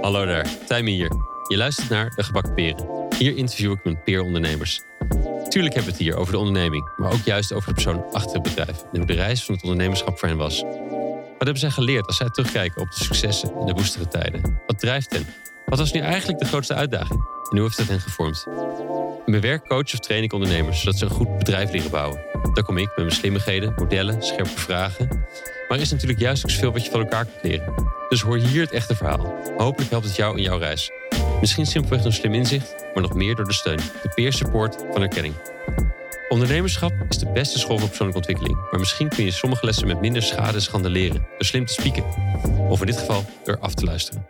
Hallo daar, Tijmen hier. Je luistert naar De Gebakken Peren. Hier interview ik mijn peerondernemers. Tuurlijk hebben we het hier over de onderneming, maar ook juist over de persoon achter het bedrijf en hoe de reis van het ondernemerschap voor hen was. Wat hebben zij geleerd als zij terugkijken op de successen en de woestere tijden? Wat drijft hen? Wat was nu eigenlijk de grootste uitdaging? En hoe heeft het hen gevormd? In mijn werk coach of train ik ondernemers zodat ze een goed bedrijf leren bouwen. Daar kom ik met mijn slimmigheden, modellen, scherpe vragen. Maar er is natuurlijk juist ook zoveel wat je van elkaar kunt leren. Dus hoor hier het echte verhaal. Hopelijk helpt het jou in jouw reis. Misschien simpelweg door slim inzicht, maar nog meer door de steun, de peer support van erkenning. Ondernemerschap is de beste school voor persoonlijke ontwikkeling, maar misschien kun je sommige lessen met minder schade en schande leren door slim te spieken. Of in dit geval door af te luisteren.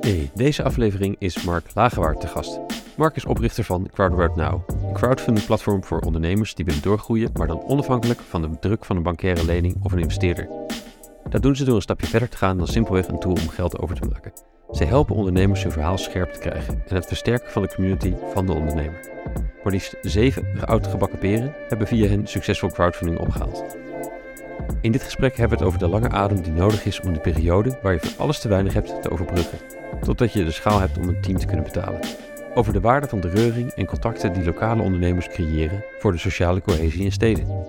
Hey, deze aflevering is Mark Lagewaard te gast. Mark is oprichter van Crowdabout Now, een crowdfunding platform voor ondernemers die willen doorgroeien, maar dan onafhankelijk van de druk van een bankaire lening of een investeerder. Dat doen ze door een stapje verder te gaan dan simpelweg een tool om geld over te maken. Zij helpen ondernemers hun verhaal scherp te krijgen en het versterken van de community van de ondernemer. Maar liefst zeven oud gebakken peren hebben via hen succesvol crowdfunding opgehaald. In dit gesprek hebben we het over de lange adem die nodig is om de periode waar je voor alles te weinig hebt te overbruggen, totdat je de schaal hebt om een team te kunnen betalen. Over de waarde van de reuring en contacten die lokale ondernemers creëren voor de sociale cohesie in steden.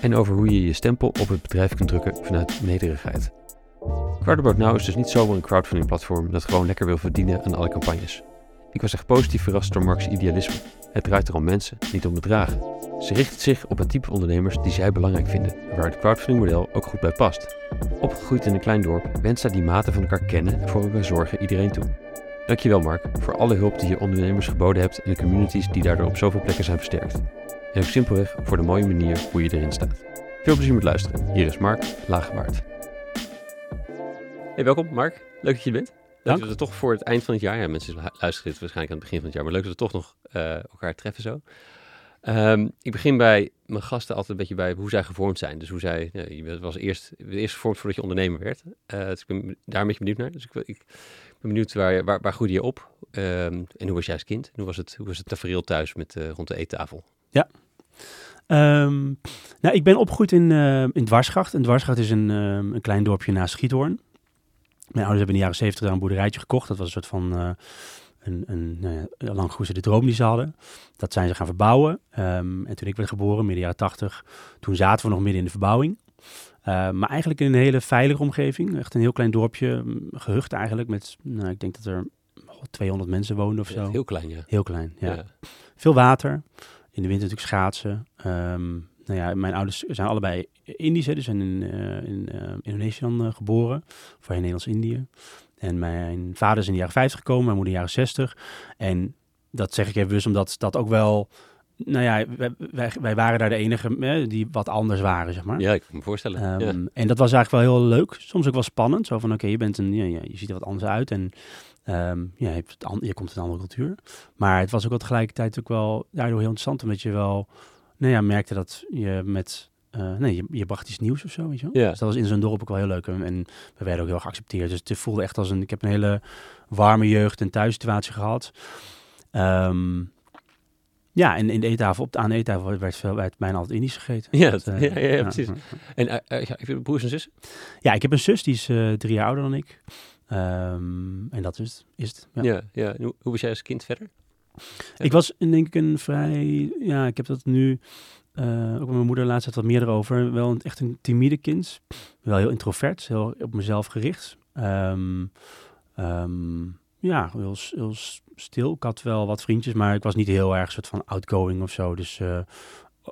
En over hoe je je stempel op het bedrijf kunt drukken vanuit nederigheid. Crowdabout Now is dus niet zomaar een crowdfunding platform dat gewoon lekker wil verdienen aan alle campagnes. Ik was echt positief verrast door Mark's idealisme. Het draait er om mensen, niet om bedragen. Ze richt zich op het type ondernemers die zij belangrijk vinden en waar het crowdfunding-model ook goed bij past. Opgegroeid in een klein dorp wenst zij die mate van elkaar kennen en voor elkaar zorgen iedereen toe. Dankjewel Mark voor alle hulp die je ondernemers geboden hebt en de communities die daardoor op zoveel plekken zijn versterkt. En ook simpelweg voor de mooie manier hoe je erin staat. Veel plezier met luisteren. Hier is Mark Lagewaard. Hey, welkom Mark. Leuk dat je er bent. Leuk Dank. dat we toch voor het eind van het jaar, ja, mensen luisteren dit waarschijnlijk aan het begin van het jaar, maar leuk dat we toch nog eh, elkaar treffen zo. Ehm, ik begin bij mijn gasten altijd een beetje bij hoe zij gevormd zijn. Dus hoe zij, ja, je was eerst, eerst gevormd voordat je ondernemer werd. Eh, dus ik ben daar een beetje benieuwd naar. Dus ik, ik ben benieuwd waar, waar, waar groeide je op? Ehm, en hoe was jij als kind? Hoe was het, hoe was het tafereel thuis met, eh, rond de eettafel? Ehm, nou, ik ben opgegroeid in, eh, in Dwarsgracht. En Dwarsgracht is een, een klein dorpje naast Schiethoorn. Mijn ouders hebben in de jaren zeventig daar een boerderijtje gekocht. Dat was een soort van een, een nou ja, lang gekoesterde droom die ze hadden. Dat zijn ze gaan verbouwen. Ehm, en toen ik werd geboren, midden jaren tachtig, toen zaten we nog midden in de verbouwing. Eh, maar eigenlijk in een hele veilige omgeving. Echt een heel klein dorpje, mm, gehucht eigenlijk. Met, nou, ik denk dat er oh, 200 mensen woonden of Ja, zo. heel klein, ja. Heel klein, ja. ja. Veel water. In de winter natuurlijk schaatsen. Ehm, nou ja, mijn ouders zijn allebei Indisch, hè, dus zijn in, eh, in eh, Indonesië dan eh, geboren. Voorheen Nederlands-Indië. En mijn vader is in de jaren 50 gekomen, mijn moeder in de jaren 60. En dat zeg ik even bewust omdat dat ook wel... Nou ja, wij, wij, waren daar de enige die wat anders waren, zeg maar. Ja, ik kan me voorstellen. Ehm, ja. En dat was eigenlijk wel heel leuk. Soms ook wel spannend. Zo van, oké, je bent een, ja, je ziet er wat anders uit en ehm, ja, je, hebt het an- je komt uit een andere cultuur. Maar het was ook wel tegelijkertijd ook wel daardoor heel interessant, omdat je wel, nou ja, merkte dat je met, eh, nee, je, je bracht iets nieuws of zo, weet je wel. Ja. Dus dat was in zo'n dorp ook wel heel leuk. En, en we werden ook heel geaccepteerd. Dus het voelde echt als een, ik heb een hele warme jeugd en thuissituatie gehad. Ehm, ja, en in de eettafel, op de, aan de eettafel werd, veel, werd bijna altijd Indisch gegeten. Ja, Dat, eh, ja, ja, ja, precies. En ja, heb je broers en zussen? Ja, ik heb een zus, die is drie jaar ouder dan ik. Ehm, en dat is, is het. Ja. Ja. Hoe, hoe was jij als kind verder? Ik was denk ik een vrij... Ja, ik heb dat nu... eh, ook met mijn moeder laatst had wat meer erover. Wel een, echt een timide kind. Wel heel introvert, heel op mezelf gericht. Ehm, ehm, ja, heel, heel stil. Ik had wel wat vriendjes, maar ik was niet heel erg soort van outgoing of zo. Dus eh,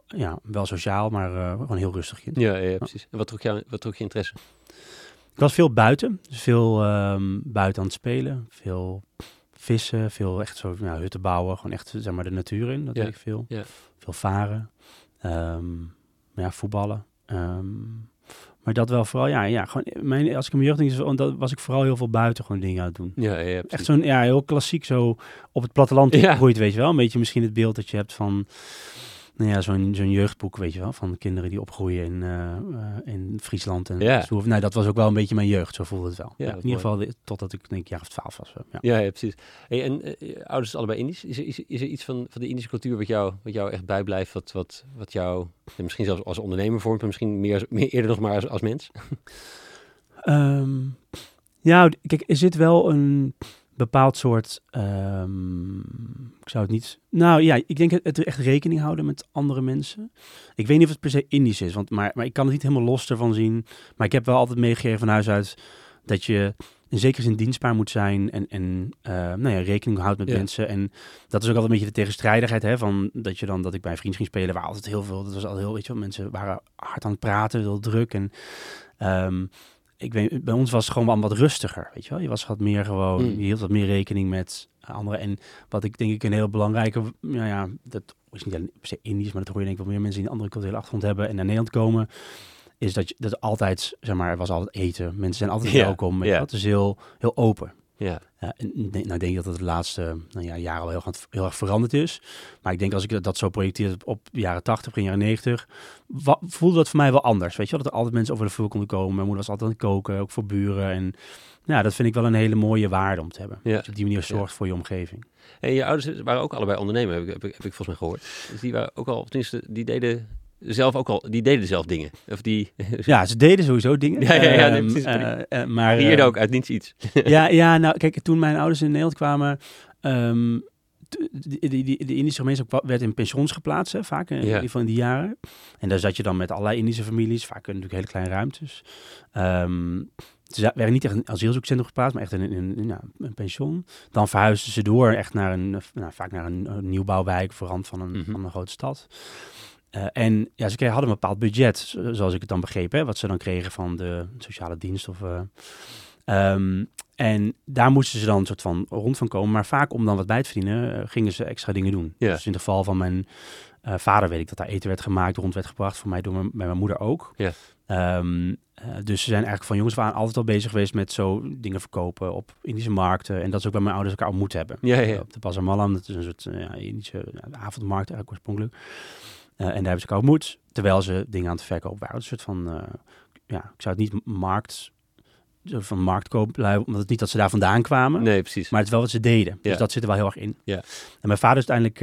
ja, wel sociaal, maar eh, gewoon heel rustig kind. Ja, ja, precies. En wat trok, jou, wat trok je interesse? Ik was veel buiten, dus veel ehm, buiten aan het spelen, veel vissen, veel echt zo hutten bouwen, gewoon echt zeg maar de natuur in, dat Ja, deed ik veel. ja. Veel varen, ehm, ja, voetballen. ehm, maar dat wel vooral, ja, ja gewoon, mijn, als ik in mijn jeugd denk, dat was ik vooral heel veel buiten gewoon dingen aan het doen. Ja, ja, Echt zo'n, ja, heel klassiek zo op het platteland Ja. weet je wel. Een beetje misschien het beeld dat je hebt van, nou ja, zo'n zo'n jeugdboek, weet je wel, van kinderen die opgroeien in, eh, eh, in Friesland en Ja. Stoer. Nou, dat was ook wel een beetje mijn jeugd, zo voelde het wel. Ja, in ieder geval de- totdat ik denk ik jaar of twaalf was. eh, Ja. Ja, ja precies. Hey, en eh, ouders allebei Indisch. Is er, is, er- is er iets van, van de Indische cultuur wat jou, wat jou echt bijblijft? Wat, wat, wat jou misschien zelfs als ondernemer vormt, maar misschien meer, meer eerder nog maar als, als mens? Ehm, ja, kijk, er zit wel een bepaald soort. ehm, ik zou het niet. Nou ja, ik denk het, het echt rekening houden met andere mensen. Ik weet niet of het per se Indisch is, want, maar, maar ik kan het niet helemaal los ervan zien. Maar ik heb wel altijd meegegeven van huis uit dat je in zekere zin dienstbaar moet zijn en, en eh, nou ja, rekening houdt met Ja. mensen. En dat is ook altijd een beetje de tegenstrijdigheid, hè, van dat je dan dat ik bij een vriend ging spelen, waar altijd heel veel, dat was altijd heel, weet je wel, mensen waren hard aan het praten, heel druk en ehm, ik weet, bij ons was het gewoon wel wat rustiger, weet je wel. Je was wat meer gewoon, Mm. je hield wat meer rekening met anderen. En wat ik denk ik een heel belangrijke, nou ja, dat is niet alleen per se Indisch, maar dat hoor je denk ik wel meer mensen die een andere culturele achtergrond hebben en naar Nederland komen, is dat je dat altijd, zeg maar, er was altijd eten. Mensen zijn altijd welkom. weet je wel. Het is heel, heel open. Ja, Ja, en ik denk- nou denk ik dat het de laatste nou ja, jaren al heel, heel erg veranderd is. Maar ik denk als ik dat- zo projecteer op, jaren 80, begin jaren 90, wa- voelde dat voor mij wel anders. Weet je wel, dat er altijd mensen over de vloer konden komen. Mijn moeder was altijd aan het koken, ook voor buren. En ja, dat vind ik wel een hele mooie waarde om te hebben. Ja. Dat je op die manier Ja. zorgt voor je omgeving. En je ouders waren ook allebei ondernemer, heb ik, heb ik, heb ik volgens mij gehoord. Dus die waren ook al, tenminste, die deden zelf ook al, die deden zelf dingen. Of die Ja, ze deden sowieso dingen. Ja, ja, ja, nee, Ehm, precies. eh, eh, maar, creëerden eh, ook uit niets iets. ja, ja, nou kijk, toen mijn ouders in Nederland kwamen, ehm, die, die, de Indische gemeenschap werd in pensions geplaatst, hè, vaak in, in Ja. ieder geval in die jaren. En daar zat je dan met allerlei Indische families, vaak natuurlijk hele kleine ruimtes. Ehm ze werden niet echt een asielzoekcentrum geplaatst, maar echt in, in, in, ja, een pension. Dan verhuisden ze door echt naar een, eh, nou, vaak naar een, een nieuwbouwwijk, voor rand van een, Mhm. van een grote stad. Eh, en ja, ze kregen, hadden een bepaald budget, zo- zoals ik het dan begreep, hè, wat ze dan kregen van de sociale dienst. Of, eh, ehm, en daar moesten ze dan een soort van rond van komen. Maar vaak om dan wat bij te verdienen, eh, gingen ze extra dingen doen. Dus in het geval van mijn vader weet ik dat daar eten werd gemaakt, rond werd gebracht. Voor mij door mijn, bij mijn moeder ook. Ehm, eh, dus ze zijn eigenlijk van jongens waren altijd al bezig geweest met zo dingen verkopen op Indische markten. En dat is ook bij mijn ouders elkaar ontmoet hebben. Op de Bazar Malam, dat is een soort ja, Indische avondmarkt eigenlijk oorspronkelijk. Eh, en daar hebben ze elkaar ontmoet, terwijl ze dingen aan het verkopen waren. Een soort van, eh, ja, ik zou het niet markt, van marktkooplui, omdat het niet dat ze daar vandaan kwamen. Nee, precies. Maar het is wel wat ze deden. Ja. Dus dat zit er wel heel erg in. Ja. En mijn vader is uiteindelijk,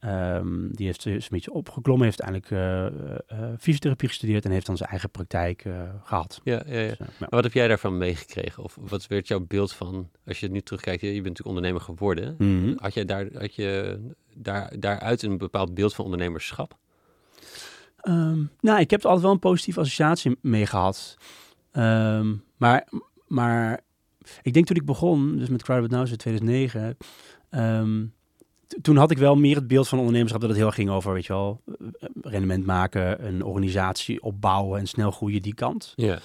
ehm, die heeft een beetje opgeklommen, heeft uiteindelijk eh, fysiotherapie gestudeerd en heeft dan zijn eigen praktijk eh, gehad. Ja, ja, ja. Dus, ja. Wat heb jij daarvan meegekregen? Of wat werd jouw beeld van, als je nu terugkijkt, je bent natuurlijk ondernemer geworden. Mhm. Had je, daar, had je daar, daaruit een bepaald beeld van ondernemerschap? Ehm, nou, ik heb er altijd wel een positieve associatie mee gehad. Ehm, maar, maar ik denk toen ik begon, dus met Crowded Now in 2009, ehm, t- toen had ik wel meer het beeld van ondernemerschap dat het heel erg ging over, weet je wel, rendement maken, een organisatie opbouwen en snel groeien, die kant. Ja.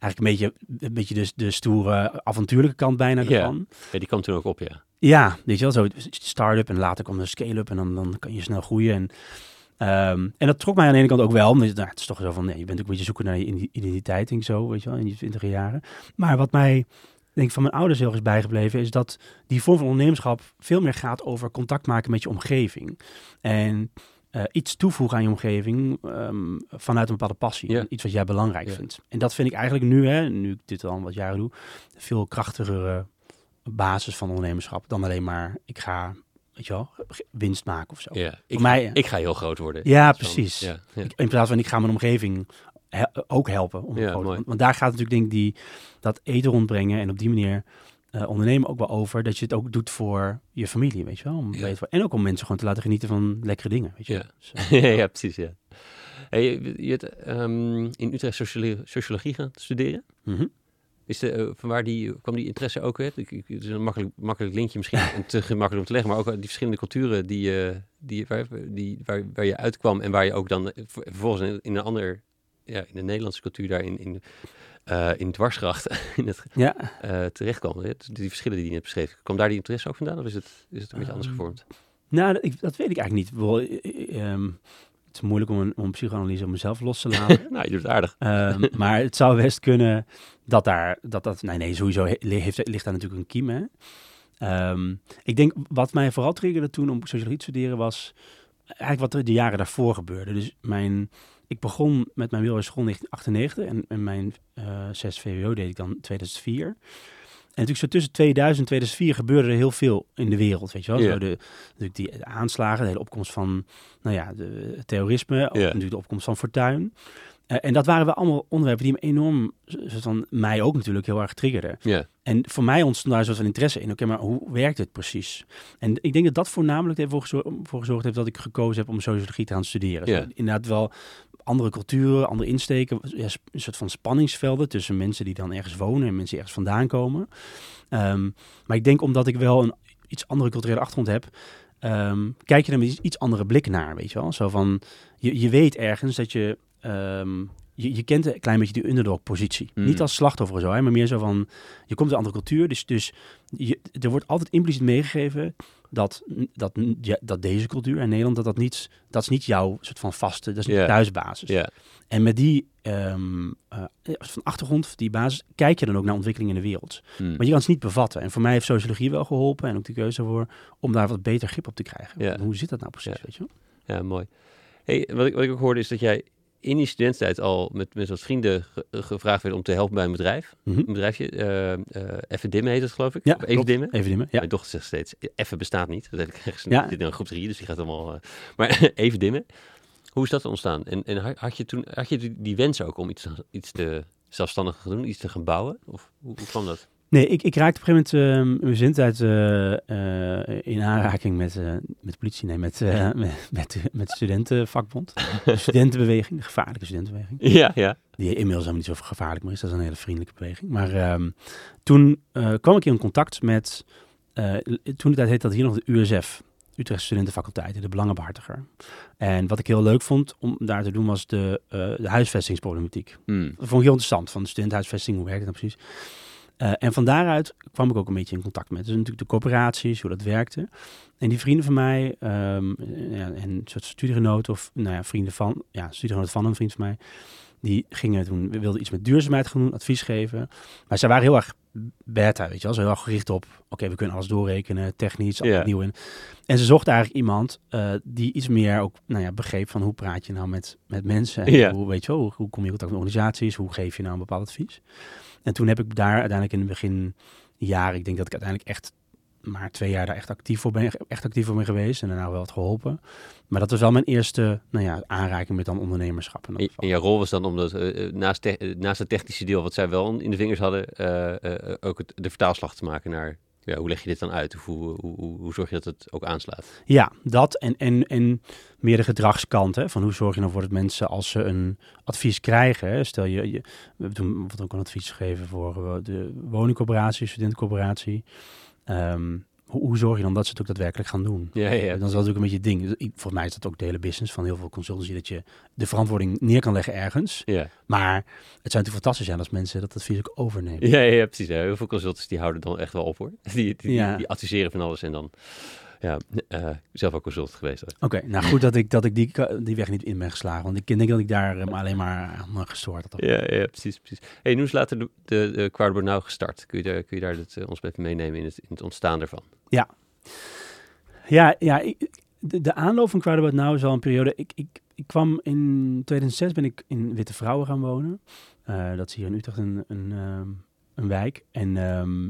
Eigenlijk een beetje, een beetje de, de stoere, avontuurlijke kant bijna Ja. ervan. ja, die kwam toen ook op, ja. Ja, weet je wel, zo start-up en later kwam de scale-up en dan, dan kan je snel groeien. En, ehm, en dat trok mij aan de ene kant ook wel, omdat nou, het is toch zo van, nee, je bent ook een beetje zoeken naar je ide- identiteit en zo, weet je wel, in die twintig jaren. Maar wat mij, denk ik, van mijn ouders heel erg is bijgebleven, is dat die vorm van ondernemerschap veel meer gaat over contact maken met je omgeving. En eh, iets toevoegen aan je omgeving ehm, vanuit een bepaalde passie. Ja. Iets wat jij belangrijk vindt. En dat vind ik eigenlijk nu, hè, nu ik dit al wat jaren doe, veel krachtigere basis van ondernemerschap dan alleen maar ik ga, weet je wel, winst maken of zo. ja. Ik, Voor mij, ga, ik ga heel groot worden. Ja, van- precies. Ja, ja. Ik- In plaats van ik ga mijn omgeving he- ook helpen. Om Ja, want, want daar gaat natuurlijk denk ik die, dat eten rondbrengen en op die manier eh, ondernemen ook wel over dat je het ook doet voor je familie, weet je wel. Om Ja. beter- en ook om mensen gewoon te laten genieten van lekkere dingen, weet je Ja. Dus, eh, ja, precies, ja. Hey, je, je hebt ehm, in Utrecht sociologie, sociologie gaan studeren. mhm. Is de, eh, van waar die, kwam die interesse ook uit? Ik, ik, het is een makkelijk, makkelijk linkje misschien, en te gemakkelijk om te leggen, maar ook die verschillende culturen die, eh, die, waar, die, waar, waar je uitkwam en waar je ook dan ver- vervolgens in, in een ander, ja, in de Nederlandse cultuur daar in, in, eh, in dwarsgracht in het, Ja, eh terecht kwam. hè? Die verschillen die je net beschreef. Kwam daar die interesse ook vandaan of is het, is het een beetje anders Ehm, gevormd? nou, dat, ik, dat weet ik eigenlijk niet. Bedoel, eh, eh, ehm, het is moeilijk om een, om psychoanalyse op mezelf los te laten. nou, je doet het aardig. Ehm, maar het zou best kunnen dat daar, dat dat, nee, nee, sowieso he- heeft, ligt daar natuurlijk een kiem, hè. Ik denk, wat mij vooral triggerde toen om sociologie te studeren was, eigenlijk wat er de jaren daarvoor gebeurde. Dus mijn, ik begon met mijn middelbare school in 1998 en, en mijn uh, 6 VWO deed ik dan 2004. En natuurlijk zo tussen 2000 en 2004 gebeurde er heel veel in de wereld, weet je wel. Zo de, natuurlijk die aanslagen, de hele opkomst van, nou ja, de, terrorisme, ook natuurlijk de opkomst van Fortuin. Eh, en dat waren wel allemaal onderwerpen die me enorm, van mij ook natuurlijk heel erg triggerden. Ja. En voor mij ontstond daar een soort van interesse in. Oké, maar hoe werkt het precies? En ik denk dat dat voornamelijk ervoor gezorgd, voor gezorgd heeft dat ik gekozen heb om sociologie te gaan studeren. Dus inderdaad wel andere culturen, andere insteken, een soort van spanningsvelden tussen mensen die dan ergens wonen en mensen die ergens vandaan komen. Ehm, maar ik denk omdat ik wel een iets andere culturele achtergrond heb, ehm, kijk je er met iets, iets andere blik naar, weet je wel? Zo van, je, je weet ergens dat je, ehm, je, je kent een klein beetje die underdog-positie. Mm. Niet als slachtoffer of zo, hè, maar meer zo van, je komt uit een andere cultuur, dus, dus je, er wordt altijd impliciet meegegeven dat, dat, ja, dat deze cultuur in Nederland, dat dat niet, dat is niet jouw soort van vaste, dat is niet thuisbasis. En met die ehm, eh, van achtergrond, die basis, kijk je dan ook naar ontwikkelingen in de wereld. Maar je kan het niet bevatten. En voor mij heeft sociologie wel geholpen en ook de keuze voor om daar wat beter grip op te krijgen. Hoe zit dat nou precies, Ja. weet je wel? Ja, mooi. Hey, wat, ik, wat ik ook hoorde is dat jij in die studententijd al met, met wat vrienden ge- gevraagd werd om te helpen bij een bedrijf. Mhm. Een bedrijfje, eh eh Even Dimmen heet het geloof ik. Ja, Even klopt. Dimmen. Even dimmen. Ja. Mijn dochter zegt steeds, even bestaat niet. Dat heb ik ergens Ja. in een groep drie, dus die gaat allemaal... eh, maar even dimmen. Hoe is dat ontstaan? En, en had- je toen had je die, die wens ook om iets, iets te zelfstandig te doen, iets te gaan bouwen? Of hoe, hoe kwam dat? Nee, ik, ik raakte op een gegeven moment in mijn zendtijd eh, eh, in aanraking met, eh, met de politie, nee, met, met, met, met de studentenvakbond. De studentenbeweging, de gevaarlijke studentenbeweging. Ja, ja. Die inmiddels helemaal niet zo gevaarlijk meer is. Dat is een hele vriendelijke beweging. Maar ehm, toen kwam ik in contact met, toen de tijd heette dat hier nog de USF. Utrecht Studentenfaculteit, de belangenbehartiger. En wat ik heel leuk vond om daar te doen was de, de huisvestingsproblematiek. Hm. Dat vond ik heel interessant, van de studentenhuisvesting, hoe werkt het nou precies? Eh, en van daaruit kwam ik ook een beetje in contact met dus natuurlijk de corporaties, hoe dat werkte. En die vrienden van mij, ehm, ja, en een soort studiegenoten of nou ja, vrienden van, ja, studiegenoten van een vriend van mij, die gingen toen, wilden iets met duurzaamheid gaan doen, advies geven. Maar zij waren heel erg beta, weet je wel, zo heel erg gericht op, oké, we kunnen alles doorrekenen, technisch, alles Ja. nieuw in. En ze zochten eigenlijk iemand eh, die iets meer ook, nou ja, begreep van hoe praat je nou met, met mensen. En hoe, weet je wel, hoe, hoe kom je in contact met organisaties, hoe geef je nou een bepaald advies. En toen heb ik daar uiteindelijk in het begin jaren, ik denk dat ik uiteindelijk echt maar twee jaar daar echt actief voor ben, echt actief voor ben geweest en daarna wel wat geholpen. Maar dat was wel mijn eerste, nou ja, aanraking met dan ondernemerschap. En, en jouw rol was dan om dat, eh, eh, naast, te- eh, naast het technische deel wat zij wel in de vingers hadden, ook het, de vertaalslag te maken naar ja, hoe leg je dit dan uit? Hoe, hoe, hoe, hoe zorg je dat het ook aanslaat? Ja, dat en, en, en meer de gedragskant. Hè, van hoe zorg je nou dat mensen als ze een advies krijgen. Stel je, je, we hebben bijvoorbeeld ook een advies gegeven voor eh, de woningcorporatie, studentencorporatie. Ehm, hoe, hoe zorg je dan dat ze het ook daadwerkelijk gaan doen? Ja, ja. Dat is wel natuurlijk een beetje het ding. Dus Volgens mij is dat ook de hele business van heel veel consultancy. Dat je de verantwoording neer kan leggen ergens. Ja, Maar het zou natuurlijk fantastisch zijn als mensen dat advies ook overnemen. ja, ja, precies. Ja. Heel veel consultants die houden dan echt wel op hoor. Die, die, die adviseren van alles en dan ja, eh, zelf ook consultant geweest. Oké, nou goed dat ik, dat ik die, die weg niet in ben geslagen. Want ik denk dat ik daar eh, alleen maar aan gestoord had. Ja, ja, precies, precies. Hey, nu is later de, de, nou gestart. Kun je daar, kun je daar het, eh, ons even meenemen in het, in het ontstaan ervan? Ja, ja ik- de, de aanloop van Crowdabout Now is al een periode. Ik, ik, ik kwam in 2006 ben ik in Witte Vrouwen gaan wonen. Eh, dat is hier in Utrecht een, een, ehm, een wijk. En ehm,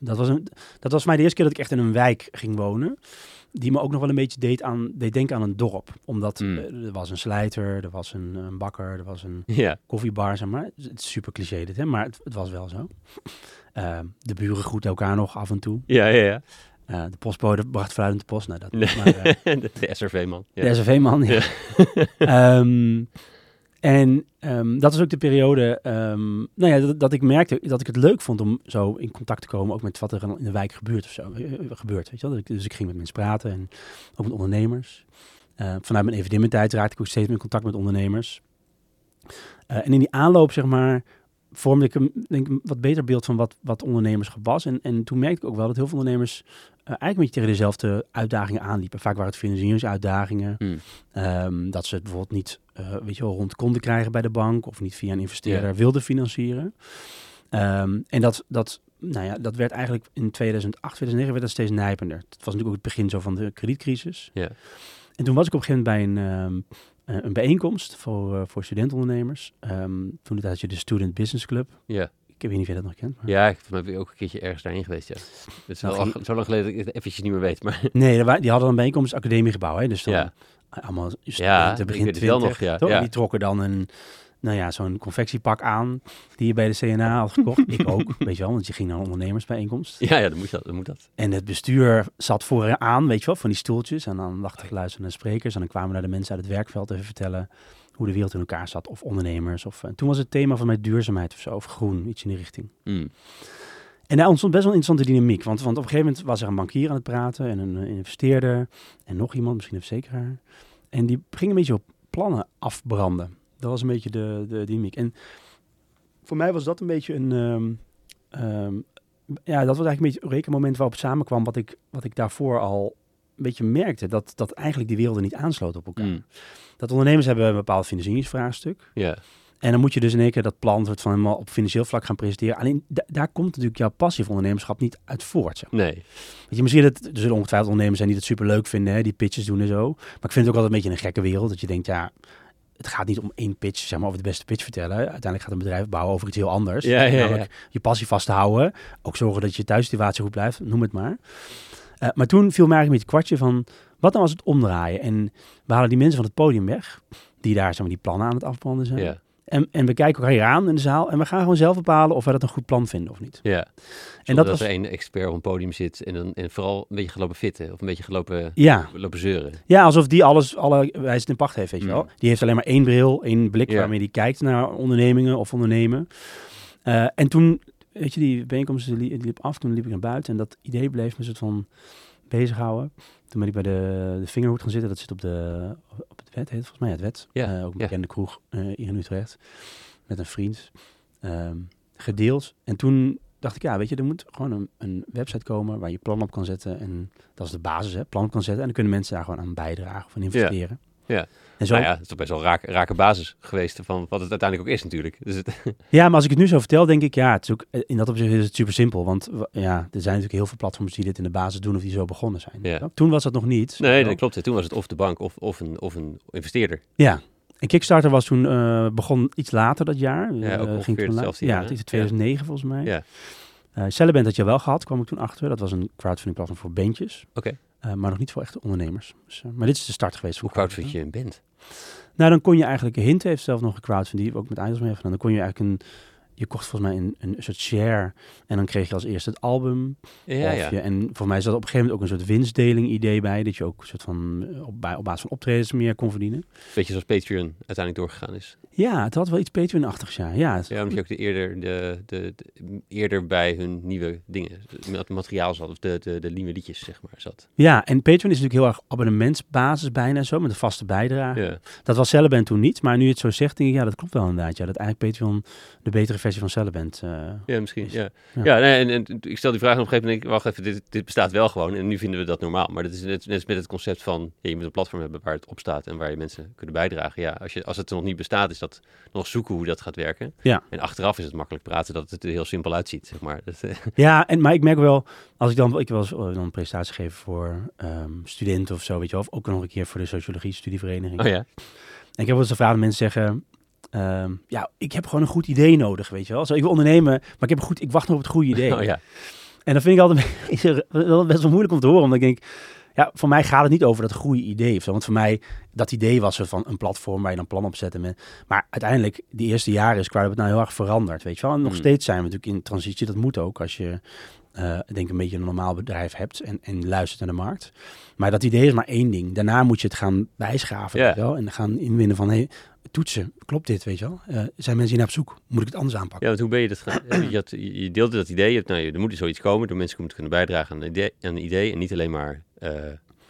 dat, was een, dat was voor mij de eerste keer dat ik echt in een wijk ging wonen. Die me ook nog wel een beetje deed, aan, deed denken aan een dorp. Omdat Mm. eh, er was een slijter, er was een, een bakker, er was een koffiebar, zeg maar. Het is super cliché dit, hè? maar het, het was wel zo. Ehm, de buren groeten elkaar nog af en toe. ja, ja. ja. Eh, de postbode bracht fluitend de post. Nou, dat Nee. maar, eh, de, de SRV-man. Ja. de SRV-man, ja. Ehm, en ehm, dat is ook de periode um, nou ja, dat, dat, ik merkte dat ik het leuk vond om zo in contact te komen, ook met wat er in de wijk gebeurt of zo. Uh, gebeurt, weet je wel? Dus ik ging met mensen praten en ook met ondernemers. Uh, vanuit mijn evenemententijd raakte ik ook steeds meer in contact met ondernemers. En in die aanloop, zeg maar, vormde ik een, denk wat beter beeld van wat, wat ondernemerschap was. En, en toen merkte ik ook wel dat heel veel ondernemers eigenlijk een beetje tegen dezelfde uitdagingen aanliepen. Vaak waren het financieringsuitdagingen. Hmm. Um, dat ze het bijvoorbeeld niet uh, weet je wel, rond konden krijgen bij de bank of niet via een investeerder yeah. wilden financieren. Um, en dat, dat, nou ja, dat werd eigenlijk in 2008, 2009 werd dat steeds nijpender. Het was natuurlijk ook het begin zo van de kredietcrisis. Yeah. en toen was ik op een gegeven moment bij een, ehm, eh, een bijeenkomst voor, uh, voor studentondernemers. Toen had je de Student Business Club. Ja. Ik weet niet of je dat nog kent. Maar... Ja, ik ben ook een keertje ergens daarheen geweest, ja. Het is ging... zo lang geleden dat ik het eventjes niet meer weet. Maar... Nee, die hadden een bijeenkomst academiegebouw, hè. Dus dan ja. allemaal ja, te begin 20, nog, ja. ja. Die trokken dan een nou ja, zo'n confectiepak aan die je bij de CNA had gekocht. ik ook, weet je wel, want je ging naar een ondernemersbijeenkomst. Ja, ja, dan moet, dat, dan moet dat. En het bestuur zat vooraan, weet je wel, van die stoeltjes. En dan lag te luisteren naar sprekers. En dan kwamen daar de mensen uit het werkveld even vertellen hoe de wereld in elkaar zat. Of ondernemers. Of, en toen was het thema van mij duurzaamheid of zo, of groen, iets in die richting. Mm. En daar ontstond best wel een interessante dynamiek. Want, want op een gegeven moment was er een bankier aan het praten en een, een investeerder. En nog iemand, misschien een verzekeraar. En die gingen een beetje op plannen afbranden. Dat was een beetje de, de dynamiek. En voor mij was dat een beetje een... Um, um, ja, dat was eigenlijk een beetje een rekenmoment waarop het samenkwam wat ik, wat ik daarvoor al beetje merkte. Dat, dat eigenlijk die werelden niet aansloten op elkaar. Mm. Dat ondernemers hebben een bepaald financieringsvraagstuk. Ja. En dan moet je dus in één keer dat plan soort van helemaal op financieel vlak gaan presenteren. Alleen daar komt natuurlijk jouw passief ondernemerschap niet uit voort. Zeg. Nee. Weet je, misschien dat er zullen ongetwijfeld ondernemers zijn die het super leuk vinden, hè, die pitches doen en zo. Maar ik vind het ook altijd een beetje een gekke wereld. Dat je denkt, ja, het gaat niet om één pitch, zeg maar, over de beste pitch vertellen. Uiteindelijk gaat een bedrijf bouwen over iets heel anders. Ja, ja, ja. Je passie vast te houden. Ook zorgen dat je thuissituatie goed blijft, noem het maar. Uh, maar toen viel mij eigenlijk een beetje kwartje van, wat dan was het omdraaien? En we halen die mensen van het podium weg, die daar zeg maar, die plannen aan het afbranden zijn. En, en we kijken elkaar hier aan in de zaal en we gaan gewoon zelf bepalen of we dat een goed plan vinden of niet. Ja. en dat, was... er een expert op een podium zit en, dan, en vooral een beetje gelopen fitten of een beetje gelopen, ja. lopen zeuren. Ja, alsof die alles, alle wijze in pacht heeft, weet je Mm. wel. Die heeft alleen maar één bril, één blik Ja. waarmee die kijkt naar ondernemingen of ondernemen. Eh, en toen, weet je, die bijeenkomst die li- die liep af, toen liep ik naar buiten en dat idee bleef me soort van bezighouden. Toen ben ik bij de, de vingerhoed gaan zitten, dat zit op, de, op het wet, heet het volgens mij, ja, het wet. Ja, Eh, ook een ja. bekende kroeg eh, hier in Utrecht, met een vriend, ehm, gedeeld. En toen dacht ik, ja, weet je, er moet gewoon een, een website komen waar je plan op kan zetten. En dat is de basis, hè, plan op kan zetten. En dan kunnen mensen daar gewoon aan bijdragen of aan investeren. Ja. En zo, Nou ja, het is toch best wel raak, rake basis geweest van wat het uiteindelijk ook is natuurlijk. Dus het, Ja, maar als ik het nu zo vertel, denk ik, ja, het is ook, eh, in dat opzicht is het super simpel. Want ja, er zijn natuurlijk heel veel platforms die dit in de basis doen of die zo begonnen zijn. Ja. Toen was dat nog niet. nee, dat klopt. Toen was het of de bank of, of, een, of een investeerder. Ja. En Kickstarter was toen, eh, begon iets later dat jaar. Ja, Eh, ook ongeveer ging toen la- hetzelfde Ja, jaar, het is 2009 volgens mij. Ja. Eh, Celebrant had je wel gehad, kwam ik toen achter. Dat was een crowdfunding platform voor bandjes. Oké. Eh, maar nog niet voor echte ondernemers. Dus, eh, maar dit is de start geweest. Hoe crowdfund je een band? Nou, dan kon je eigenlijk, Hint heeft zelf nog een die we ook met Idols mee gedaan. Dan kon je eigenlijk een, je kocht volgens mij een, een soort share en dan kreeg je als eerste het album. Ja, ja. Je, en voor mij zat op een gegeven moment ook een soort winstdeling idee bij, dat je ook een soort van eh, op, bij, op basis van optredens meer kon verdienen. Beetje zoals Patreon uiteindelijk doorgegaan is. Ja, het had wel iets Patreon-achtigs, ja. Ja, het- Ja, omdat je ook de eerder, de, de, de- eerder bij hun nieuwe dingen, het materiaal zat, of de, de, de nieuwe liedjes, zeg maar, zat. ja, en Patreon is natuurlijk heel erg abonnementsbasis bijna zo, met een vaste bijdrage. Ja. Dat was Celebrant toen niet, maar nu je het zo zegt, denk ik, ja, dat klopt wel inderdaad. Ja, dat eigenlijk Patreon de betere versie van Celebrant eh, Ja, misschien. Is- Ja, ja. ja. nee, en, en ik stel die vraag en op een gegeven moment, denk ik, wacht even, dit, dit bestaat wel gewoon. En nu vinden we dat normaal. Maar dat is net, net met het concept van, ja, je moet een platform hebben waar het op staat en waar je mensen kunnen bijdragen. Ja, als, je, als het er nog niet bestaat, is dat nog zoeken hoe dat gaat werken. Ja. En achteraf is het makkelijk praten dat het er heel simpel uitziet, zeg maar. Dat, eh, Ja, en, maar ik merk wel, als ik dan, ik wil dan een presentatie geven voor ehm, studenten of zo, weet je wel, of ook nog een keer voor de sociologie studievereniging. oh ja. En ik heb wel eens dat mensen zeggen, ehm, ja, ik heb gewoon een goed idee nodig, weet je wel. Zo, ik wil ondernemen, maar ik heb een goed, ik wacht nog op het goede idee. Oh ja. En dat vind ik altijd wel best wel moeilijk om te horen, omdat ik denk, ja, voor mij gaat het niet over dat goede idee of zo. Want voor mij, dat idee was er van een platform waar je dan plan op zet. en met- Maar uiteindelijk, die eerste jaren is Crowded nou heel erg veranderd, weet je wel. En nog Mm. steeds zijn we natuurlijk in transitie. Dat moet ook als je, eh, denk een beetje een normaal bedrijf hebt en, en luistert naar de markt. Maar dat idee is maar één ding. Daarna moet je het gaan bijschaven, Ja. weet je wel. En gaan inwinnen van, hey, toetsen, klopt dit, weet je wel? Eh, zijn mensen hier naar op zoek? Moet ik het anders aanpakken? Ja, want hoe ben je dat gaan? Je, had, je je deelde dat idee. Je hebt, nou, er moet zoiets komen. door mensen moeten kunnen bijdragen aan een idee. Aan een idee en niet alleen maar eh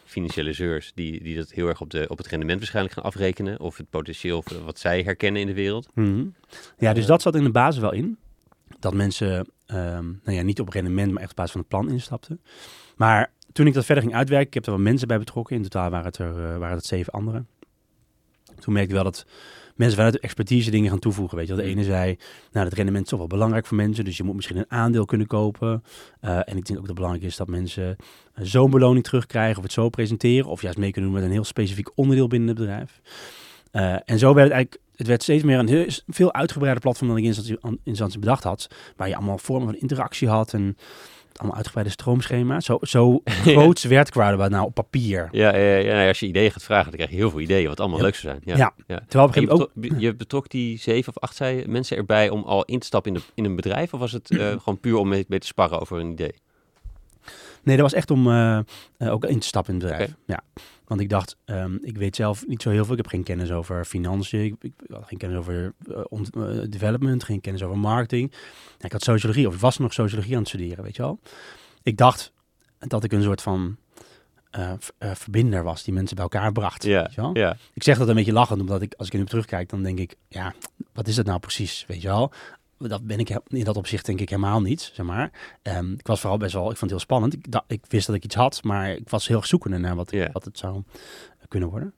financiële zeurs die, die dat heel erg op, de, op het rendement waarschijnlijk gaan afrekenen. Of het potentieel wat zij herkennen in de wereld. Mhm. Ja, dus Eh. dat zat in de basis wel in. Dat mensen ehm, nou ja, niet op rendement, maar echt op basis van het plan instapten. Maar toen ik dat verder ging uitwerken, ik heb er wel mensen bij betrokken. In totaal waren het er, eh, waren het zeven anderen. Toen merkte ik wel dat mensen vanuit de expertise dingen gaan toevoegen. Weet je, de ene zei, nou, het rendement is toch wel belangrijk voor mensen, dus je moet misschien een aandeel kunnen kopen. Uh, en ik denk ook dat het belangrijk is dat mensen zo'n beloning terugkrijgen of het zo presenteren, of juist mee kunnen doen met een heel specifiek onderdeel binnen het bedrijf. Uh, en zo werd het eigenlijk het werd steeds meer een heel, veel uitgebreider platform dan ik in instantie, instantie bedacht had. Waar je allemaal vormen van interactie had en allemaal uitgebreide stroomschema's. Zo, zo groot werd Crowdabout nou op papier. Ja, ja, ja, als je ideeën gaat vragen, dan krijg je heel veel ideeën wat allemaal ja. leuk zou zijn. Ja, ja. terwijl op een je, ook... je betrok die zeven of acht zei, mensen erbij om al in te stappen in, de, in een bedrijf? Of was het uh, gewoon puur om mee, mee, te sparren over een idee? Nee, dat was echt om uh, uh, ook in te stappen in het bedrijf. Okay. Ja. Want ik dacht, um, ik weet zelf niet zo heel veel. Ik heb geen kennis over financiën. Ik, ik had geen kennis over uh, ont, uh, development, geen kennis over marketing. Ik had sociologie, of ik was nog sociologie aan het studeren, weet je wel. Ik dacht dat ik een soort van uh, verbinder was die mensen bij elkaar bracht. Ja, weet je wel? ja. Ik zeg dat een beetje lachend, omdat ik, als ik er nu terugkijk, dan denk ik, ja, wat is dat nou precies, weet je wel? Dat ben ik in dat opzicht denk ik helemaal niet, zeg maar. Um, ik was vooral best wel, ik vond het heel spannend. Ik, ik wist dat ik iets had, maar ik was heel zoekende naar wat, wat het zou kunnen worden.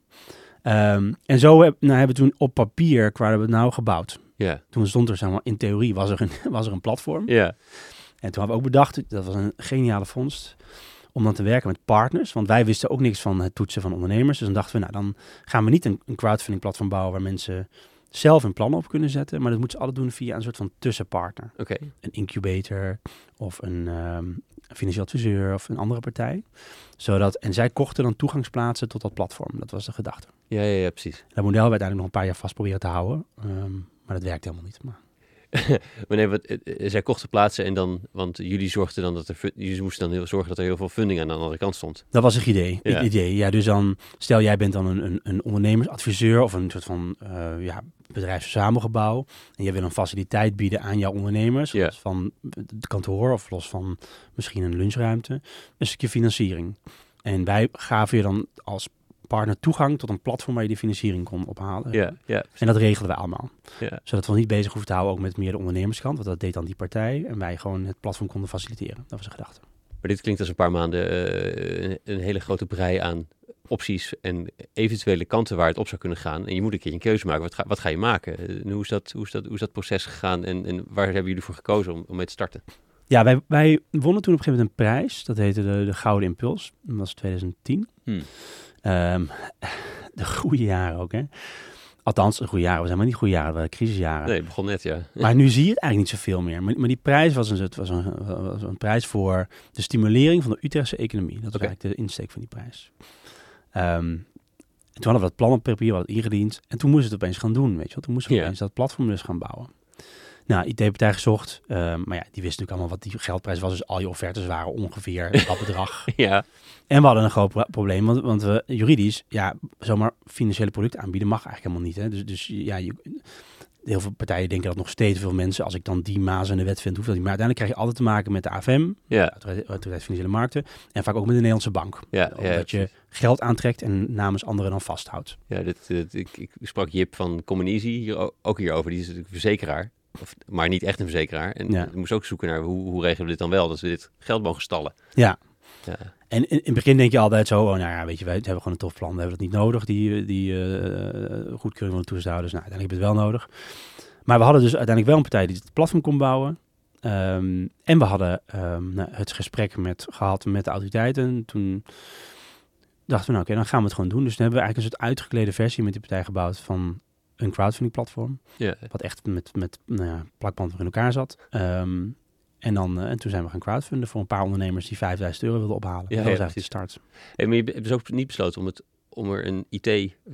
Um, en zo heb, nou, hebben we toen op papier, waar hebben we het nou gebouwd? Ja, Toen stond er, zeg maar, in theorie was er een, was er een platform. ja, En toen hebben we ook bedacht, dat was een geniale vondst, om dan te werken met partners. Want wij wisten ook niks van het toetsen van ondernemers. Dus dan dachten we, nou dan gaan we niet een, een crowdfunding platform bouwen waar mensen zelf hun plannen op kunnen zetten. Maar dat moeten ze alle doen via een soort van tussenpartner. oké. Een incubator of een um, financieel adviseur of een andere partij. Zodat, en zij kochten dan toegangsplaatsen tot dat platform. Dat was de gedachte. Ja, ja, ja, precies. Dat model hebben we uiteindelijk nog een paar jaar vast proberen te houden. Um, maar dat werkt helemaal niet. Maar... Maar nee, wat, eh, zij kochten plaatsen en dan, want jullie zorgden dan dat er, jullie moesten dan heel, zorgen dat er heel veel funding aan de andere kant stond. Dat was het idee. Ja. Het idee. Ja, dus dan, stel jij bent dan een, een, een ondernemersadviseur of een soort van uh, ja, bedrijfsverzamelgebouw. En je wil een faciliteit bieden aan jouw ondernemers. Ja. Los van het kantoor of los van misschien een lunchruimte. Een stukje financiering. En wij gaven je dan als partner toegang tot een platform waar je die financiering kon ophalen. Ja, ja, En dat regelden wij allemaal. ja. Zodat we ons niet bezig hoefden te houden ook met meer de ondernemerskant. Want dat deed dan die partij. En wij gewoon het platform konden faciliteren. Dat was de gedachte. Maar dit klinkt als een paar maanden eh, een, een hele grote brei aan opties en eventuele kanten waar het op zou kunnen gaan. En je moet een keer een keuze maken. Wat ga, wat ga je maken? Eh, hoe, is dat, hoe, is dat, hoe is dat proces gegaan en, en waar hebben jullie voor gekozen om, om mee te starten? Ja, wij, wij wonnen toen op een gegeven moment een prijs. Dat heette de, de Gouden Impuls. Dat was 2010. Hmm. Um, de goede jaren ook, hè. Althans, de goede jaren. We zijn maar niet goede jaren, we crisisjaren. Nee, het begon net, ja. Maar nu zie je het eigenlijk niet zoveel meer. Maar, maar die prijs was een, het was, een, was een prijs voor de stimulering van de Utrechtse economie. Dat was eigenlijk de insteek van die prijs. Um, toen hadden we dat plan op papier, we hadden het ingediend. En toen moesten we het opeens gaan doen, weet je wel. Toen moesten we Ja. opeens dat platform dus gaan bouwen. Nou, IT-partij gezocht. Um, maar ja, die wisten natuurlijk allemaal wat die geldprijs was. Dus al je offertes waren ongeveer dat bedrag. ja, En we hadden een groot pro- probleem, want, want we juridisch, ja, zomaar financiële producten aanbieden mag eigenlijk helemaal niet. Hè? Dus, dus ja, je, heel veel partijen denken dat nog steeds veel mensen, als ik dan die maas in de wet vind, hoeft dat niet. Maar uiteindelijk krijg je altijd te maken met de AFM, ja, Autoriteit Autoriteit Financiële Markten, en vaak ook met de Nederlandse bank. ja. Omdat ja, je geld aantrekt en namens anderen dan vasthoudt. ja dit, dit- ik, ik sprak Jip van Common Easy hier, ook hierover. Die is natuurlijk verzekeraar. Of, maar niet echt een verzekeraar. En Ja. we moesten ook zoeken naar hoe, hoe regelen we dit dan wel, dat we dit geld mogen stallen. Ja. Ja, En in, in het begin denk je altijd zo, oh, nou ja, weet je, wij hebben gewoon een tof plan, we hebben dat niet nodig, die, die uh, goedkeuring van de toezichthouders. Nou, uiteindelijk heb je het wel nodig. Maar we hadden dus uiteindelijk wel een partij die het platform kon bouwen. Um, en we hadden um, nou, het gesprek met, gehad met de autoriteiten. Toen dachten we, nou oké, dan gaan we het gewoon doen. Dus toen hebben we eigenlijk een soort uitgeklede versie met die partij gebouwd van een crowdfunding platform. Wat echt met, met nou ja, plakband in elkaar zat. Um, en, dan, uh, en toen zijn we gaan crowdfunden voor een paar ondernemers die 5000 euro wilden ophalen. Ja, dat was ja, eigenlijk de start. Hey, maar je hebt dus ook niet besloten om, het, om er een IT,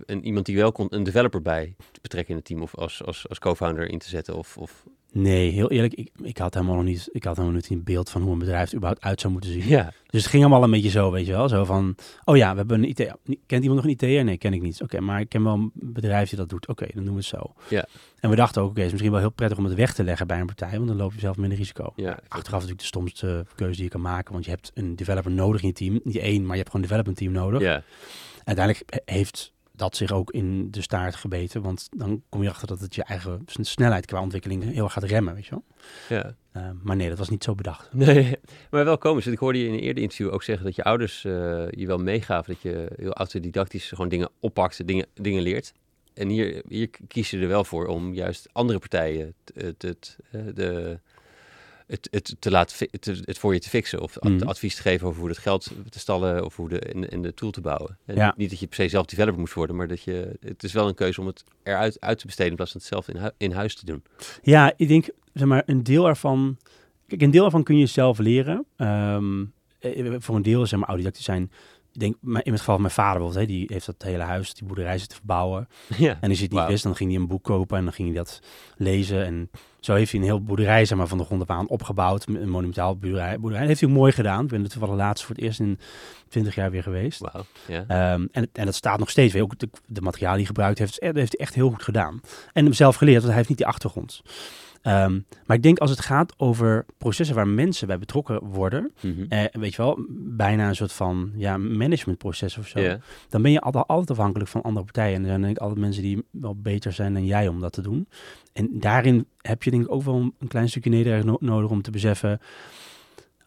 een, iemand die wel kon, een developer bij te betrekken in het team of als, als, als co-founder in te zetten? Of, of... Nee, heel eerlijk, ik, ik had helemaal nog niet, ik had helemaal niet een beeld van hoe een bedrijf er überhaupt uit zou moeten zien. Ja, Dus het ging allemaal een beetje zo, weet je wel. Zo van, oh ja, we hebben een IT. Kent iemand nog een IT'er? Nee, ken ik niet. Oké, maar ik ken wel een bedrijf die dat doet. Oké, dan doen we het zo. Ja. En we dachten ook, oké, is misschien wel heel prettig om het weg te leggen bij een partij, want dan loop je zelf minder risico. ja. Achteraf natuurlijk de stomste keuze die je kan maken, want je hebt een developer nodig in je team. Niet één, maar je hebt gewoon een development team nodig. Ja, Uiteindelijk heeft dat zich ook in de staart gebeten, want dan kom je achter dat het je eigen snelheid qua ontwikkeling heel erg gaat remmen, weet je wel. ja. Uh, maar nee, dat was niet zo bedacht. Nee, maar wel komisch. Ik hoorde je in een eerder interview ook zeggen dat je ouders uh, je wel meegaven dat je heel autodidactisch gewoon dingen oppakt, dingen, dingen leert. en hier, hier kies je er wel voor om juist andere partijen het, het, eh, de, het, het, te laten, het, het voor je te fixen. Of Mhm. advies te geven over hoe het geld te stallen of hoe de, en, en de tool te bouwen. En Ja. Niet dat je per se zelf developer moest worden, maar dat je, het is wel een keuze om het eruit uit te besteden in plaats van het zelf in, in huis te doen. Ja, ik denk, zeg maar, een deel ervan... Kijk, een deel ervan kun je zelf leren. Ehm, eh, voor een deel, zeg maar, autodidacten zijn... Ik denk, in het geval van mijn vader bijvoorbeeld, hè, die heeft dat hele huis, die boerderij zitten verbouwen. ja. En als je het niet wist, dan ging hij een boek kopen en dan ging hij dat lezen. En zo heeft hij een heel boerderij zeg maar, van de grond af aan opgebouwd. Een monumentaal boerderij. boerderij. Dat heeft hij ook mooi gedaan. Ik ben er toevallig laatst voor het eerst in 20 jaar weer geweest. Ja. Ehm, en, en dat staat nog steeds. Ook de, de materialen die hij gebruikt heeft, dat heeft hij echt heel goed gedaan. En hem zelf geleerd, want hij heeft niet die achtergrond. Ehm, maar ik denk als het gaat over processen waar mensen bij betrokken worden, Mhm. eh, weet je wel, bijna een soort van ja, managementproces of zo, dan ben je altijd, altijd afhankelijk van andere partijen. En er zijn denk ik altijd mensen die wel beter zijn dan jij om dat te doen. En daarin heb je denk ik ook wel een klein stukje nederig no- nodig om te beseffen,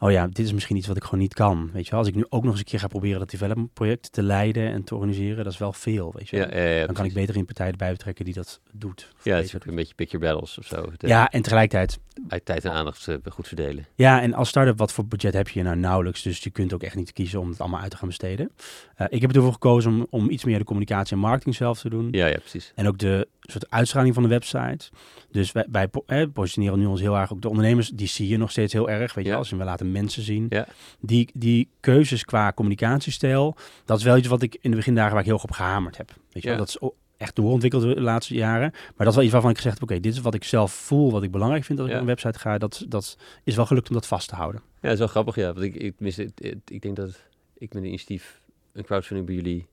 oh ja, dit is misschien iets wat ik gewoon niet kan. Weet je wel, als ik nu ook nog eens een keer ga proberen dat development project te leiden en te organiseren, dat is wel veel, weet je wel. Ja, ja, ja, dan kan ik beter een partij erbij betrekken die dat doet. Ja, het is ook een beetje pick your battles of zo. De, ja, en tegelijkertijd, uit Tijd en aandacht eh, goed verdelen. Ja, en als start-up, wat voor budget heb je nou nauwelijks? Dus je kunt ook echt niet kiezen om het allemaal uit te gaan besteden. Eh, ik heb ervoor gekozen om, om iets meer de communicatie en marketing zelf te doen. Ja, ja, precies. En ook de soort uitstraling van de website. Dus wij, wij po- eh, positioneren nu ons heel erg. Ook de ondernemers, die zie je nog steeds heel erg. Weet je Ja. als we laten mensen zien. Ja. Die, die keuzes qua communicatiestijl, dat is wel iets wat ik in de begindagen waar ik heel erg op gehamerd heb. Weet je Ja. dat is echt doorontwikkeld de laatste jaren. Maar dat is wel iets waarvan ik gezegd heb, oké, dit is wat ik zelf voel, wat ik belangrijk vind als ik op een website ga. Dat, dat is wel gelukt om dat vast te houden. Ja, dat is wel grappig, ja. Want ik, ik, het- ik denk dat ik met een initiatief een crowdfunding bij jullie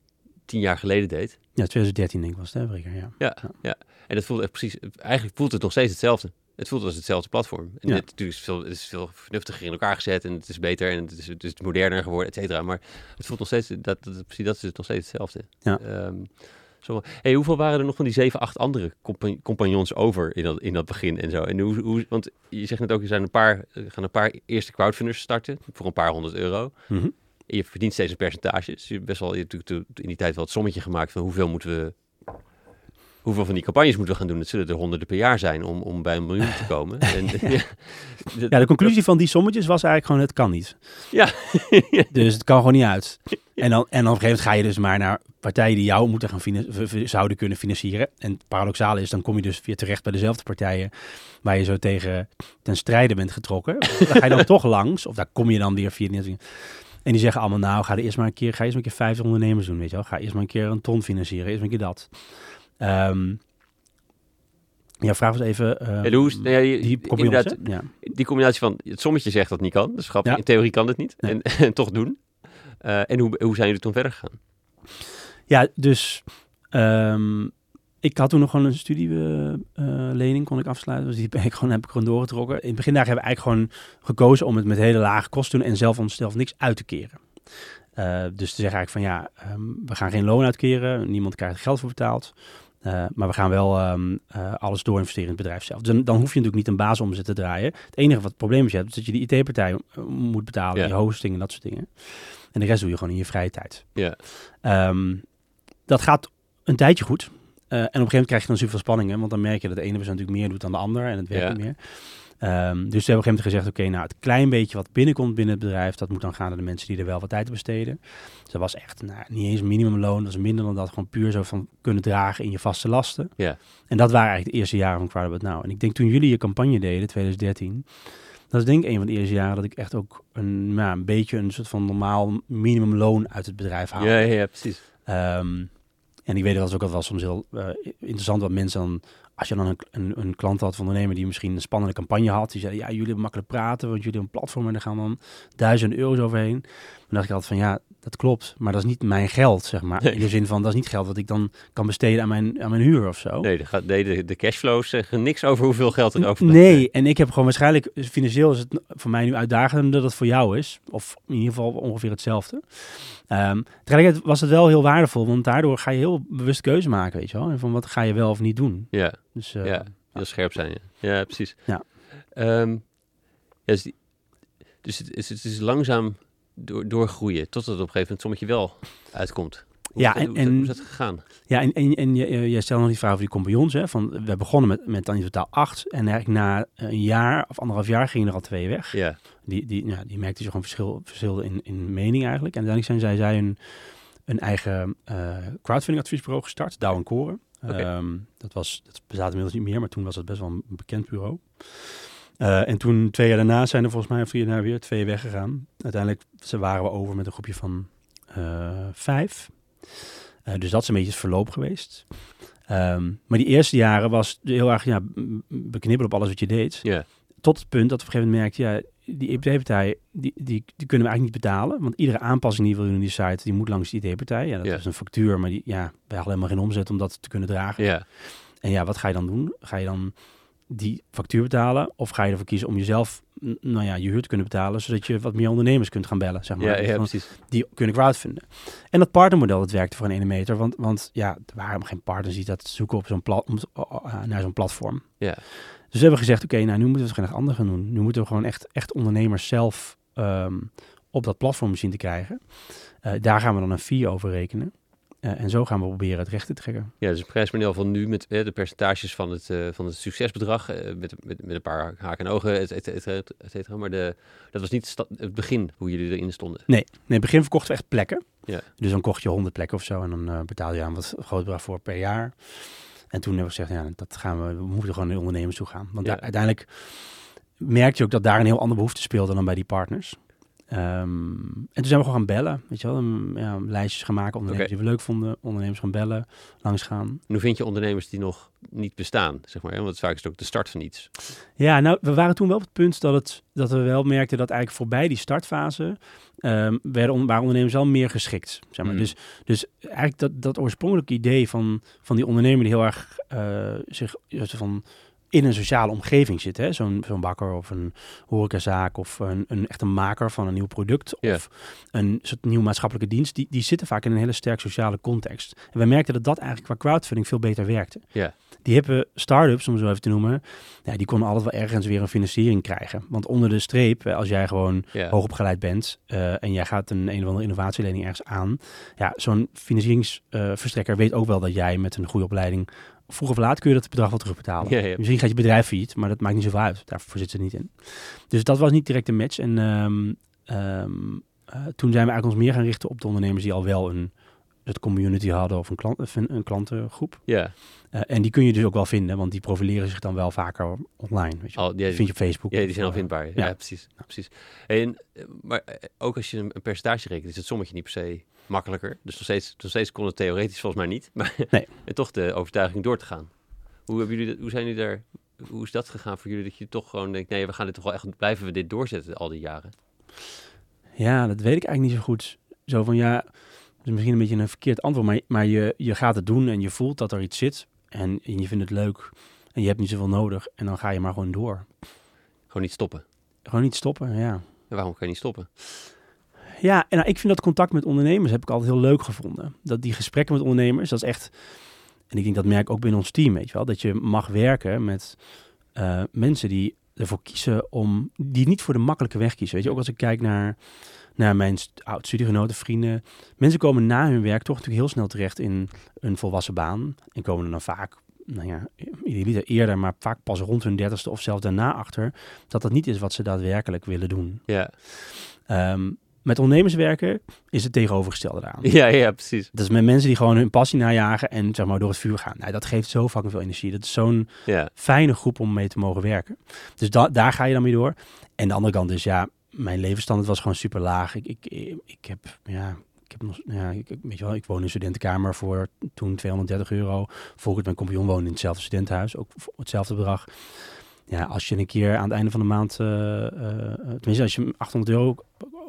tien jaar geleden deed. Ja, 2013 denk ik was het, hè? Ja. Ja, ja. En dat voelde echt precies... Eigenlijk voelt het nog steeds hetzelfde. Het voelt als hetzelfde platform. En Ja. het, natuurlijk is veel, het is veel vernuftiger in elkaar gezet en het is beter en het is, het is moderner geworden, et cetera. Maar het voelt nog steeds, dat, dat, precies dat is het nog steeds hetzelfde. Ja. Ehm, zo, hey, hoeveel waren er nog van die zeven, acht andere compa- compagnons over in dat, in dat begin en zo? En hoe, hoe, want je zegt net ook, er zijn een paar, er gaan een paar eerste crowdfunders starten voor een paar honderd euro. Mhm. En je verdient steeds een percentage. Dus je hebt best wel je hebt natuurlijk in die tijd wel het sommetje gemaakt van hoeveel moeten we. Hoeveel van die campagnes moeten we gaan doen? Het zullen er honderden per jaar zijn om, om bij een miljoen te komen. En, ja, ja, de conclusie van die sommetjes was eigenlijk gewoon, het kan niet. Ja. Dus het kan gewoon niet uit. En dan, en dan op een gegeven moment ga je dus maar naar partijen die jou moeten gaan zouden kunnen financieren. En het paradoxale is, dan kom je dus weer terecht bij dezelfde partijen waar je zo tegen ten strijde bent getrokken. Daar ga je dan toch langs, of daar kom je dan weer via... En die zeggen allemaal, nou, ga er eerst maar een keer, ga eerst maar een keer 50 ondernemers doen, weet je wel. Ga eerst maar een keer een ton financieren, eerst maar een keer dat. Ehm, ja, vraag eens even... En hoe is- nou ja, die? Ja. die combinatie van het sommetje zegt dat niet kan. Is grappig. Ja. In theorie kan het niet. Nee. En, en toch doen. Eh, en hoe, hoe zijn jullie toen verder gegaan? Ja, dus ehm, ik had toen nog gewoon een studielening kon ik afsluiten. Dus die ben ik gewoon, heb ik gewoon doorgetrokken. In het begin daar hebben we eigenlijk gewoon gekozen om het met hele lage kosten te doen en zelf onszelf niks uit te keren. Eh, dus te zeggen eigenlijk van ja, ehm, we gaan geen loon uitkeren. Niemand krijgt er geld voor betaald. Eh, maar we gaan wel ehm, eh, alles doorinvesteren in het bedrijf zelf. Dus dan, dan hoef je natuurlijk niet een basisomzet te draaien. Het enige wat het probleem is, je hebt, is dat je die IT-partij moet betalen. Ja. Je hosting en dat soort dingen. En de rest doe je gewoon in je vrije tijd. Ja. Ehm, dat gaat een tijdje goed. Eh, en op een gegeven moment krijg je dan super veel spanningen. Want dan merk je dat de ene persoon natuurlijk meer doet dan de ander. En het werkt Ja. niet meer. Ehm, dus we hebben op een gegeven moment gezegd... Oké, nou het klein beetje wat binnenkomt binnen het bedrijf... dat moet dan gaan naar de mensen die er wel wat tijd aan besteden. Dus dat was echt nou, niet eens minimumloon. Dat was minder dan dat. Gewoon puur zo van kunnen dragen in je vaste lasten. Ja. En dat waren eigenlijk de eerste jaren van Crowdabout Now. En ik denk toen jullie je campagne deden, 2013... Dat is denk ik een van de eerste jaren dat ik echt ook een, nou, een beetje een soort van normaal minimumloon uit het bedrijf haalde. Ja, ja, ja, precies. Ehm, en ik weet dat was ook wel soms heel eh, interessant wat mensen dan, als je dan een, een, een klant had van ondernemer die misschien een spannende campagne had, die zei ja, jullie hebben makkelijk praten, want jullie hebben een platform en daar gaan dan duizenden euro's overheen. Dan dacht ik altijd van ja, dat klopt, maar dat is niet mijn geld, zeg maar. Nee. In de zin van, dat is niet geld wat ik dan kan besteden aan mijn, aan mijn huur of zo. Nee, de, nee, de, de cashflows zeggen niks over hoeveel geld er over Nee, en ik heb gewoon waarschijnlijk, financieel is het voor mij nu uitdagender dat het voor jou is. Of in ieder geval ongeveer hetzelfde. Ehm tegelijkertijd was het wel heel waardevol, want daardoor ga je heel bewust keuze maken, weet je wel. En van wat ga je wel of niet doen. Ja, Dus eh, ja, heel scherp zijn. Ja, ja precies. Ja. Ehm, ja, dus, die- dus het, is, het is langzaam door, doorgroeien totdat het op een gegeven moment sommetje wel uitkomt. Hoe Ja, dat- en- hoe is dat- en- hoe is dat gegaan? Ja, en, en, en je- je- jij stelde nog die vraag over die compagnons. Hè, van, we begonnen met, met dan in totaal acht. En eigenlijk na een jaar of anderhalf jaar gingen er al twee weg. Ja, Die, die, ja, die merkte je gewoon verschil, verschil in, in mening eigenlijk. En uiteindelijk zijn zij, zij een, een eigen eh crowdfunding adviesbureau gestart, Douw en Koren. Ehm, dat, was, dat bestaat inmiddels niet meer, maar toen was dat best wel een bekend bureau. Eh, en toen, twee jaar daarna, zijn er volgens mij, of drie jaar weer twee weggegaan. Uiteindelijk ze waren we over met een groepje van eh, vijf. Eh, dus dat is een beetje het verloop geweest. Ehm, maar die eerste jaren was heel erg ja, beknibbelen op alles wat je deed. Tot het punt dat we op een gegeven moment merkten, ja, die EPT-partij, die, die, die kunnen we eigenlijk niet betalen. Want iedere aanpassing die we doen in die site, die moet langs die IT-partij. Ja, dat is een factuur, maar die, ja, wij hadden helemaal geen omzet om dat te kunnen dragen. En ja, wat ga je dan doen? Ga je dan die factuur betalen? Of ga je ervoor kiezen om jezelf, nou ja, je huur te kunnen betalen, zodat je wat meer ondernemers kunt gaan bellen, zeg maar. ja, Dus ja, precies. die kunnen crowdfunden. En dat partnermodel, dat werkte voor een ene meter. Want, want ja, er waren geen partners die dat zoeken op zo'n plat, om- uh, naar zo'n platform. Ja. Dus we hebben gezegd, oké, nou nu moeten we het echt anders gaan doen. Nu moeten we gewoon echt, echt ondernemers zelf ehm, op dat platform zien te krijgen. Eh, daar gaan we dan een fee over rekenen. Eh, en zo gaan we proberen het recht te trekken. Ja, dus een prijsmodel van nu met eh, de percentages van het, eh, van het succesbedrag. met, met, met een paar haken en ogen, et, et, et, et, et cetera. Maar de, dat was niet het begin hoe jullie erin stonden. Nee, in het begin verkochten we echt plekken. Ja. Dus dan kocht je 100 plekken of zo en dan betaal je aan wat groot bedrag voor per jaar. En toen hebben we gezegd, ja, dat gaan we, we moeten gewoon naar de ondernemers toe gaan. Want Ja. daar- uiteindelijk merk je ook dat daar een heel andere behoefte speelde dan bij die partners. Ehm, en toen zijn we gewoon gaan bellen, weet je wel. Ja, lijstjes gaan maken, ondernemers die we leuk vonden, ondernemers gaan bellen, langs gaan. En hoe vind je ondernemers die nog niet bestaan, zeg maar? Hè? Want vaak is het ook de start van iets. Ja, nou, we waren toen wel op het punt dat, het, dat we wel merkten dat eigenlijk voorbij die startfase ehm werden, waren ondernemers wel meer geschikt. Zeg maar. Mm. dus, dus eigenlijk dat, dat oorspronkelijke idee van, van die ondernemer die heel erg eh, zich van in een sociale omgeving zit. hè, Zo'n zo'n bakker of een horecazaak of een, een echt een maker van een nieuw product of een soort nieuw maatschappelijke dienst. Die, die zitten vaak in een hele sterk sociale context. En wij merkten dat dat eigenlijk qua crowdfunding veel beter werkte. Ja. Die hippe start-ups, om het zo even te noemen, ja, die konden altijd wel ergens weer een financiering krijgen. Want onder de streep, eh, als jij gewoon hoogopgeleid bent eh, en jij gaat een een of andere innovatielening ergens aan, ja, zo'n financieringsverstrekker weet ook wel dat jij met een goede opleiding vroeg of laat kun je dat bedrag wel terugbetalen. Ja, ja. Misschien gaat je bedrijf failliet, maar dat maakt niet zoveel uit. Daarvoor zit ze niet in. Dus dat was niet direct een match. En ehm, ehm, eh, toen zijn we eigenlijk ons meer gaan richten op de ondernemers die al wel een het community hadden of een, klant, een, klantengroep. ja. Eh, en die kun je dus ook wel vinden, want die profileren zich dan wel vaker online. Weet je. ja, Die vind je op Facebook. ja, die zijn al vindbaar. Ja, ja. precies. precies. En, eh, maar ook als je een, een percentage rekent, is het sommetje niet per se makkelijker. Dus nog steeds, nog steeds kon het theoretisch volgens mij niet. Maar Nee. en toch de overtuiging door te gaan. Hoe, hebben jullie, dat- hoe zijn jullie daar... Hoe is dat gegaan voor jullie? Dat je toch gewoon denkt, nee, we gaan dit toch wel echt... Blijven we dit doorzetten al die jaren? Ja, dat weet ik eigenlijk niet zo goed. Zo van ja, dat is misschien een beetje een verkeerd antwoord, maar, maar je, je gaat het doen en je voelt dat er iets zit en, en je vindt het leuk en je hebt niet zoveel nodig en dan ga je maar gewoon door. Gewoon niet stoppen. Gewoon niet stoppen, ja. En waarom kan je niet stoppen? Ja, en nou, ik vind dat contact met ondernemers heb ik altijd heel leuk gevonden. Dat die gesprekken met ondernemers, dat is echt... En ik denk dat merk ik ook binnen ons team, weet je wel. Dat je mag werken met eh, mensen die ervoor kiezen om... Die niet voor de makkelijke weg kiezen. Weet je, ook als ik kijk naar, naar mijn st- oud-studiegenoten, vrienden. Mensen komen na hun werk toch natuurlijk heel snel terecht in een volwassen baan. En komen er dan vaak, nou ja, idealiter eerder, maar vaak pas rond hun dertigste of zelfs daarna achter. Dat dat niet is wat ze daadwerkelijk willen doen. Ja, Ehm, met ondernemers werken is het tegenovergestelde eraan. ja, ja precies. Dat is met mensen die gewoon hun passie najagen en zeg maar door het vuur gaan. Nou, dat geeft zo fucking veel energie. Dat is zo'n Ja, fijne groep om mee te mogen werken. Dus da- daar ga je dan mee door. En de andere kant is, ja, mijn levensstandaard was gewoon super laag. Ik, ik, ik heb, ja, ik heb nog, ja, ik, weet je wel, ik woon in een studentenkamer voor toen 230 euro. Volgens mijn compagnon woonde in hetzelfde studentenhuis, ook voor hetzelfde bedrag. Ja, als je een keer aan het einde van de maand, eh, eh, tenminste als je 800 euro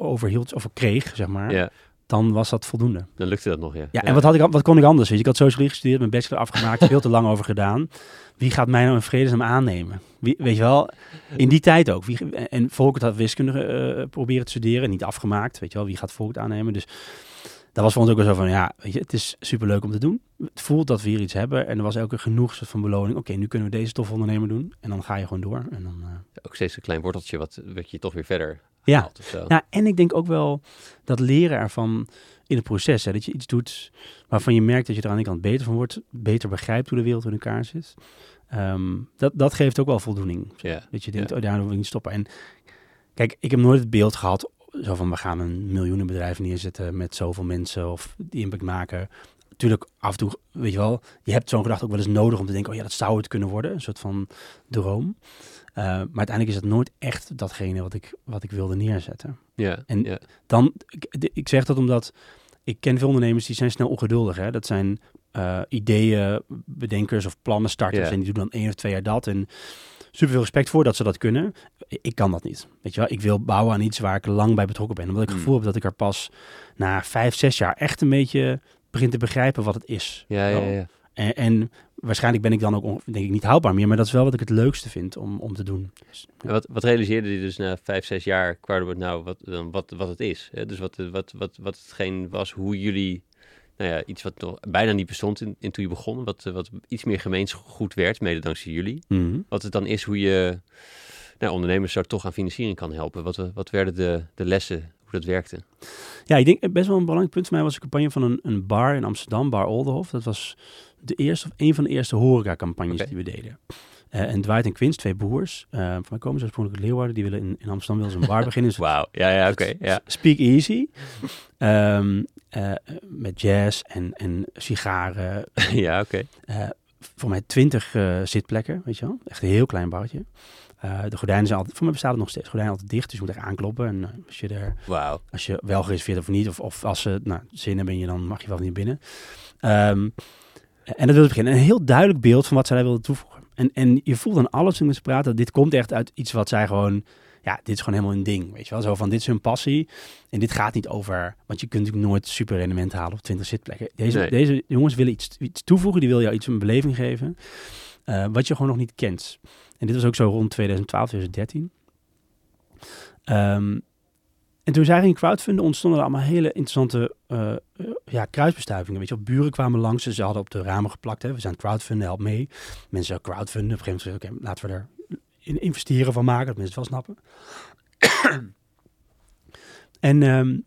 overhield, of kreeg, zeg maar, ja, dan was dat voldoende. dan lukte dat nog, ja. Ja, en wat, had ik, wat kon ik anders? Weet je? Ik had sociologie gestudeerd, mijn bachelor afgemaakt, veel te lang over gedaan. Wie gaat mij nou in vredesnaam aannemen? Wie, weet je wel, in die tijd ook. Wie, en Volkert had wiskunde eh, proberen te studeren, niet afgemaakt. Weet je wel, wie gaat Volkert aannemen? Dus dat was voor ons ook wel zo van, ja, weet je, het is superleuk om te doen. Het voelt dat we hier iets hebben. En er was elke keer genoeg soort van beloning. Oké, nu kunnen we deze toffe ondernemer doen. En dan ga je gewoon door. En dan, eh, Ook steeds een klein worteltje wat, wat je toch weer verder Ja. haalt of zo. Nou, en ik denk ook wel dat leren ervan in het proces, hè, dat je iets doet waarvan je merkt dat je er aan de kant beter van wordt, beter begrijpt hoe de wereld in elkaar zit. Ehm, dat, dat geeft ook wel voldoening. Ja. Dat je denkt, Ja. oh, daar wil ik niet stoppen. En kijk, ik heb nooit het beeld gehad, zo van we gaan een miljoenenbedrijf neerzetten met zoveel mensen of die impact maken. Natuurlijk, af en toe, weet je wel, je hebt zo'n gedachte ook wel eens nodig om te denken, oh ja, dat zou het kunnen worden. Een soort van droom. Eh, maar uiteindelijk is het nooit echt datgene wat ik, wat ik wilde neerzetten. Ja, En-. Dan, ik, zeg dat omdat ik ken veel ondernemers die zijn snel ongeduldig. Hè? Dat zijn eh, ideeën, bedenkers of plannen starters. En die doen dan één of twee jaar dat. En super veel respect voor dat ze dat kunnen. Ik kan dat niet. Weet je wel, ik wil bouwen aan iets waar ik lang bij betrokken ben. Omdat ik het Hmm. gevoel heb dat ik er pas na vijf, zes jaar echt een beetje begin te begrijpen wat het is. Ja, ja, ja. En, en waarschijnlijk ben ik dan ook denk ik niet houdbaar meer. Maar dat is wel wat ik het leukste vind om, om te doen. Dus, ja. Wat, wat realiseerde je dus na vijf, zes jaar Crowdwork nou wat, dan wat, wat het is? Hè? Dus wat, wat, wat, wat hetgeen was, hoe jullie, nou ja, iets wat nog bijna niet bestond in, in toen je begon, wat, wat iets meer gemeengoed werd, mede dankzij jullie. Mhm. Wat het dan is hoe je nou, ondernemers daar toch aan financiering kan helpen. Wat, wat werden de, de lessen, hoe dat werkte? Ja, ik denk eh, best wel een belangrijk punt voor mij was een campagne van een, een bar in Amsterdam, Bar Oldenhof. Dat was de eerste of een van de eerste horeca-campagnes die we deden. Eh, en Dwight en Quince, twee broers, eh van mij komen ze oorspronkelijk uit Leeuwarden, die willen in, in Amsterdam willen ze een bar beginnen. Dus Wauw, ja, ja, oké. ja. Speak Easy. Ehm, eh, met jazz en, en sigaren. ja, oké. Voor mij twintig zitplekken, weet je wel. Echt een heel klein barretje. De gordijnen zijn altijd, voor mij bestaat het nog steeds, de gordijnen altijd dicht, dus je moet echt aankloppen. En als je er Wauw. als je wel gereserveerd of niet, of, of als ze nou, zin hebben in je, dan mag je wel niet binnen. Ehm, en dat wilde beginnen. Een heel duidelijk beeld van wat zij daar wilden toevoegen. En, en je voelt aan alles toen ze praten, dit komt echt uit iets wat zij gewoon, ja, dit is gewoon helemaal een ding, weet je wel. Zo van, dit is hun passie. En dit gaat niet over, want je kunt natuurlijk nooit super rendement halen op 20 zitplekken. Deze, Nee. deze jongens willen iets, iets toevoegen, die willen jou iets een beleving geven, eh, wat je gewoon nog niet kent. En dit was ook zo rond 2012, 2013. Ehm, en toen zij gingen crowdfunden, ontstonden er allemaal hele interessante eh, eh, ja, kruisbestuivingen. Weet je, wel. buren kwamen langs en ze hadden op de ramen geplakt. Hè. We zijn crowdfunden, help mee. Mensen crowdfunden. Op een gegeven moment, oké, laten we er in investeren van maken, dat mensen het wel snappen. en ehm,